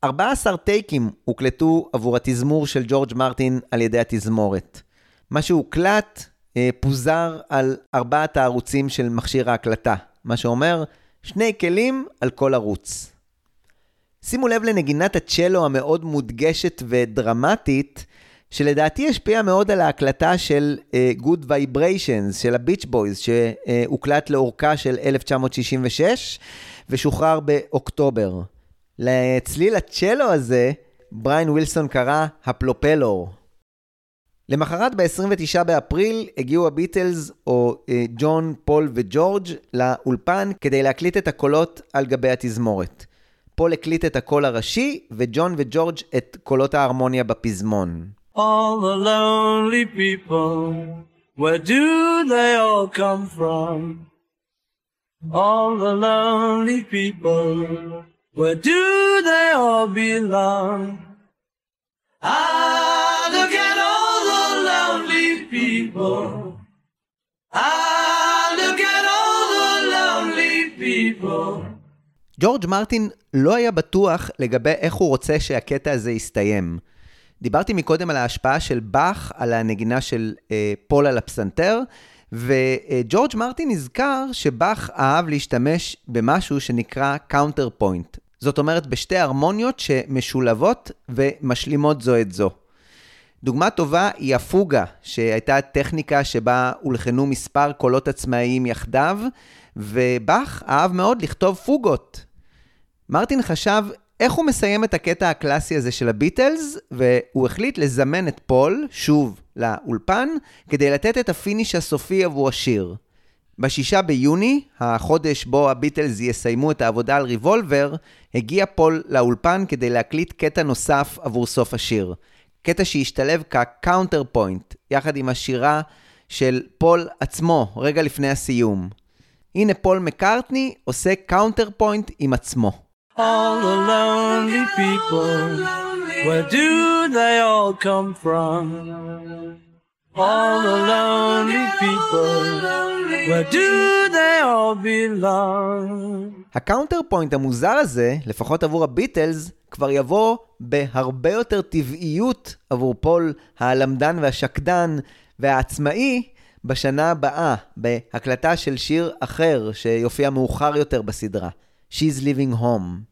14 טייקים הוקלטו עבור התזמור של ג'ורג' מרטין על ידי התזמורת. מה שהוקלט אה, פוזר על ארבעת הערוצים של מכשיר ההקלטה, מה שאומר שני כלים על כל ערוץ. שימו לב לנגינת הצ'לו המאוד מודגשת ודרמטית, שלדעתי השפיעה מאוד על ההקלטה של uh, Good Vibrations של הביץ' בויז, שהוקלט לאורכה של 1966 ושוחרר באוקטובר. לצליל הצ'לו הזה, בריין ווילסון קרא הפלופלור. למחרת ב-29 באפריל הגיעו הביטלס, או אה, ג'ון, פול וג'ורג', לאולפן כדי להקליט את הקולות על גבי התזמורת. פול הקליט את הקול הראשי, וג'ון וג'ורג' את קולות ההרמוניה בפזמון. All the lonely people, where do they all come from? All the lonely people, where do they all belong? Ah, look at all the lonely people. Ah, look at all the lonely people. ג'ורג' מרטין לא היה בטוח לגבי איך הוא רוצה שהקטע הזה יסתיים. דיברתי מקודם על ההשפעה של באך על הנגינה של אה, פול על הפסנתר, וג'ורג' מרטין נזכר שבאך אהב להשתמש במשהו שנקרא counterpoint. זאת אומרת, בשתי הרמוניות שמשולבות ומשלימות זו את זו. דוגמה טובה היא הפוגה, שהייתה טכניקה שבה הולחנו מספר קולות עצמאיים יחדיו, ובאך אהב מאוד לכתוב פוגות. מרטין חשב איך הוא מסיים את הקטע הקלאסי הזה של הביטלס, והוא החליט לזמן את פול, שוב, לאולפן, כדי לתת את ה finish הסופי עבור השיר. בשישה ביוני, החודש בו הביטלס יסיימו את העבודה על ריבולבר, הגיע פול לאולפן כדי להקליט קטע נוסף עבור סוף השיר. קטע שהשתלב כ counterpoint, יחד עם השירה של פול עצמו, רגע לפני הסיום. הנה פול מקארטני עושה counterpoint עם עצמו. All the lonely people, where do they all come from? All the lonely people, where do they all belong? ה counterpoint המוזר הזה, לפחות עבור הביטלס, כבר יבוא בהרבה יותר טבעיות עבור פול הלמדן והשקדן והעצמאי בשנה הבאה, בהקלטה של שיר אחר שיופיע מאוחר יותר בסדרה, She's Living Home.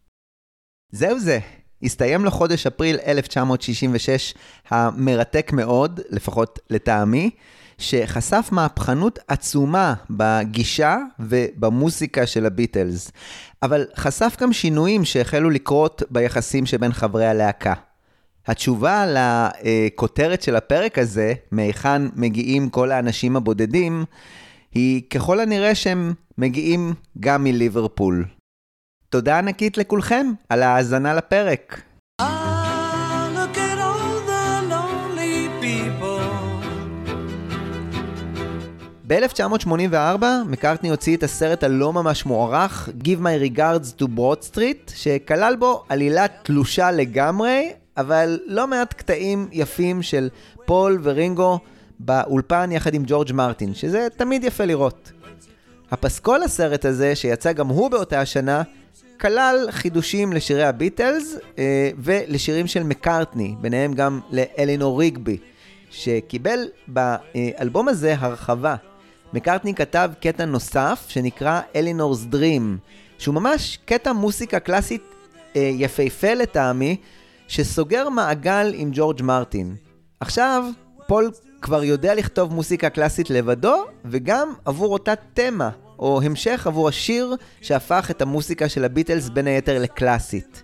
זהו זה, הסתיים לחודש אפריל 1966 המרתק מאוד, לפחות לטעמי, שחשף מהפכנות עצומה בגישה ובמוסיקה של הביטלס, אבל חשף גם שינויים שהחלו לקרות ביחסים שבין חברי הלהקה. התשובה לכותרת של הפרק הזה, מהיכן מגיעים כל האנשים הבודדים, היא ככל הנראה שהם מגיעים גם מליברפול. תודה ענקית לכולכם על ההאזנה לפרק. Ah, look at all the lonely people. ב-1984 מקארטני הוציא את הסרט הלא ממש מוערך Give My Regards to Broad Street, שכלל בו עלילה תלושה לגמרי, אבל לא מעט קטעים יפים של פול ורינגו באולפן יחד עם ג'ורג' מרטין, שזה תמיד יפה לראות. הפסקול לסרט הזה, שיצא גם הוא באותה השנה, כלל חידושים לשירי הביטלס אה, ולשירים של מקארטני, ביניהם גם לאלינור ריגבי, שקיבל באלבום הזה הרחבה. מקארטני כתב קטע נוסף שנקרא אלינור's Dream, שהוא ממש קטע מוסיקה קלאסית אה, יפהפה לטעמי, שסוגר מעגל עם ג'ורג' מרטין. עכשיו, פול כבר יודע לכתוב מוסיקה קלאסית לבדו, וגם עבור אותה תמה, או המשך עבור השיר שהפך את המוסיקה של הביטלס בין היתר לקלאסית.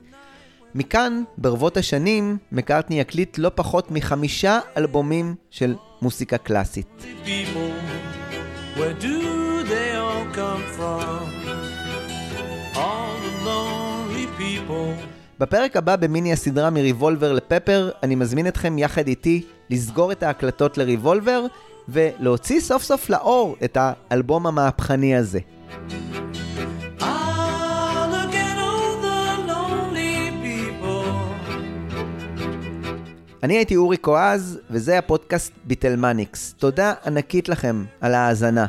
מכאן, ברבות השנים, מקארטני יקליט לא פחות מחמישה אלבומים של מוסיקה קלאסית. People, where do they all come from? All the lonely people. בפרק הבא במיני הסדרה מריבולבר לפפר, אני מזמין אתכם יחד איתי לסגור את ההקלטות לריבולבר ולהוציא סוף סוף לאור את האלבום המהפכני הזה. אני הייתי אורי קואז, וזה הפודקאסט ביטלמניקס. תודה ענקית לכם על ההאזנה.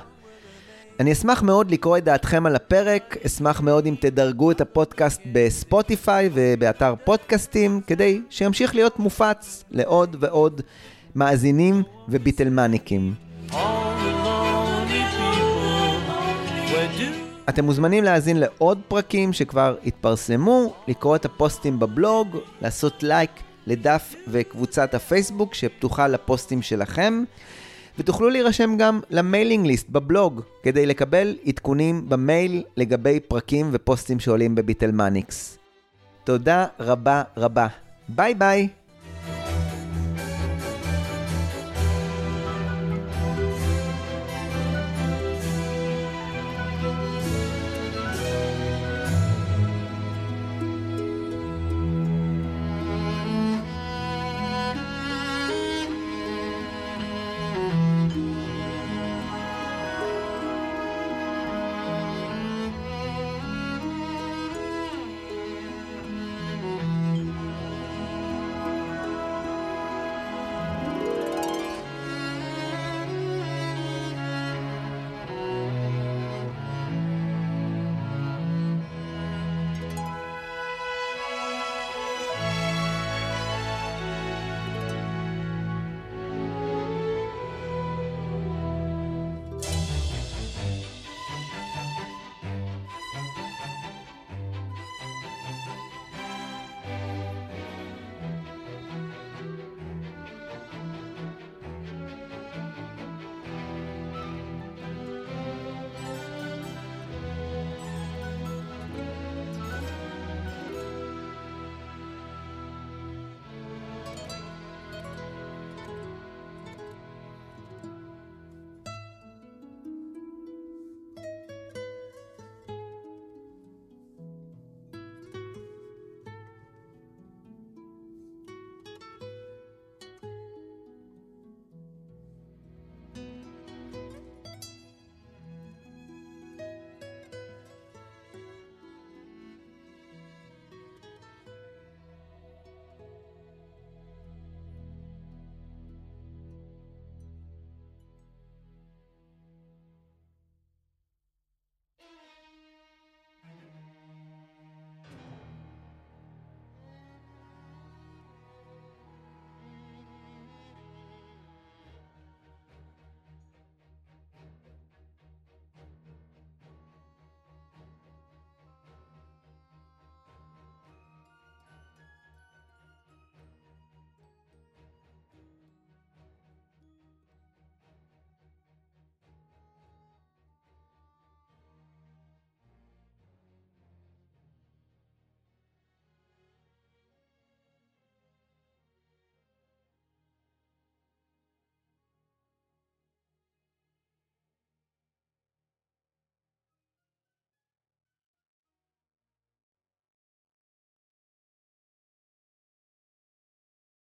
אני אשמח מאוד לקרוא את דעתכם על הפרק, אשמח מאוד אם תדרגו את הפודקאסט בספוטיפיי ובאתר פודקאסטים, כדי שימשיך להיות מופץ לעוד ועוד מאזינים וביטלמניקים. אתם מוזמנים להאזין לעוד פרקים שכבר התפרסמו, לקרוא את הפוסטים בבלוג, לעשות לייק לדף וקבוצת הפייסבוק שפתוחה לפוסטים שלכם, ותוכלו להירשם גם ל mailing list בבלוג, כדי לקבל עדכונים במייל לגבי פרקים ופוסטים שעולים בביטלמניקס. תודה רבה רבה. ביי ביי.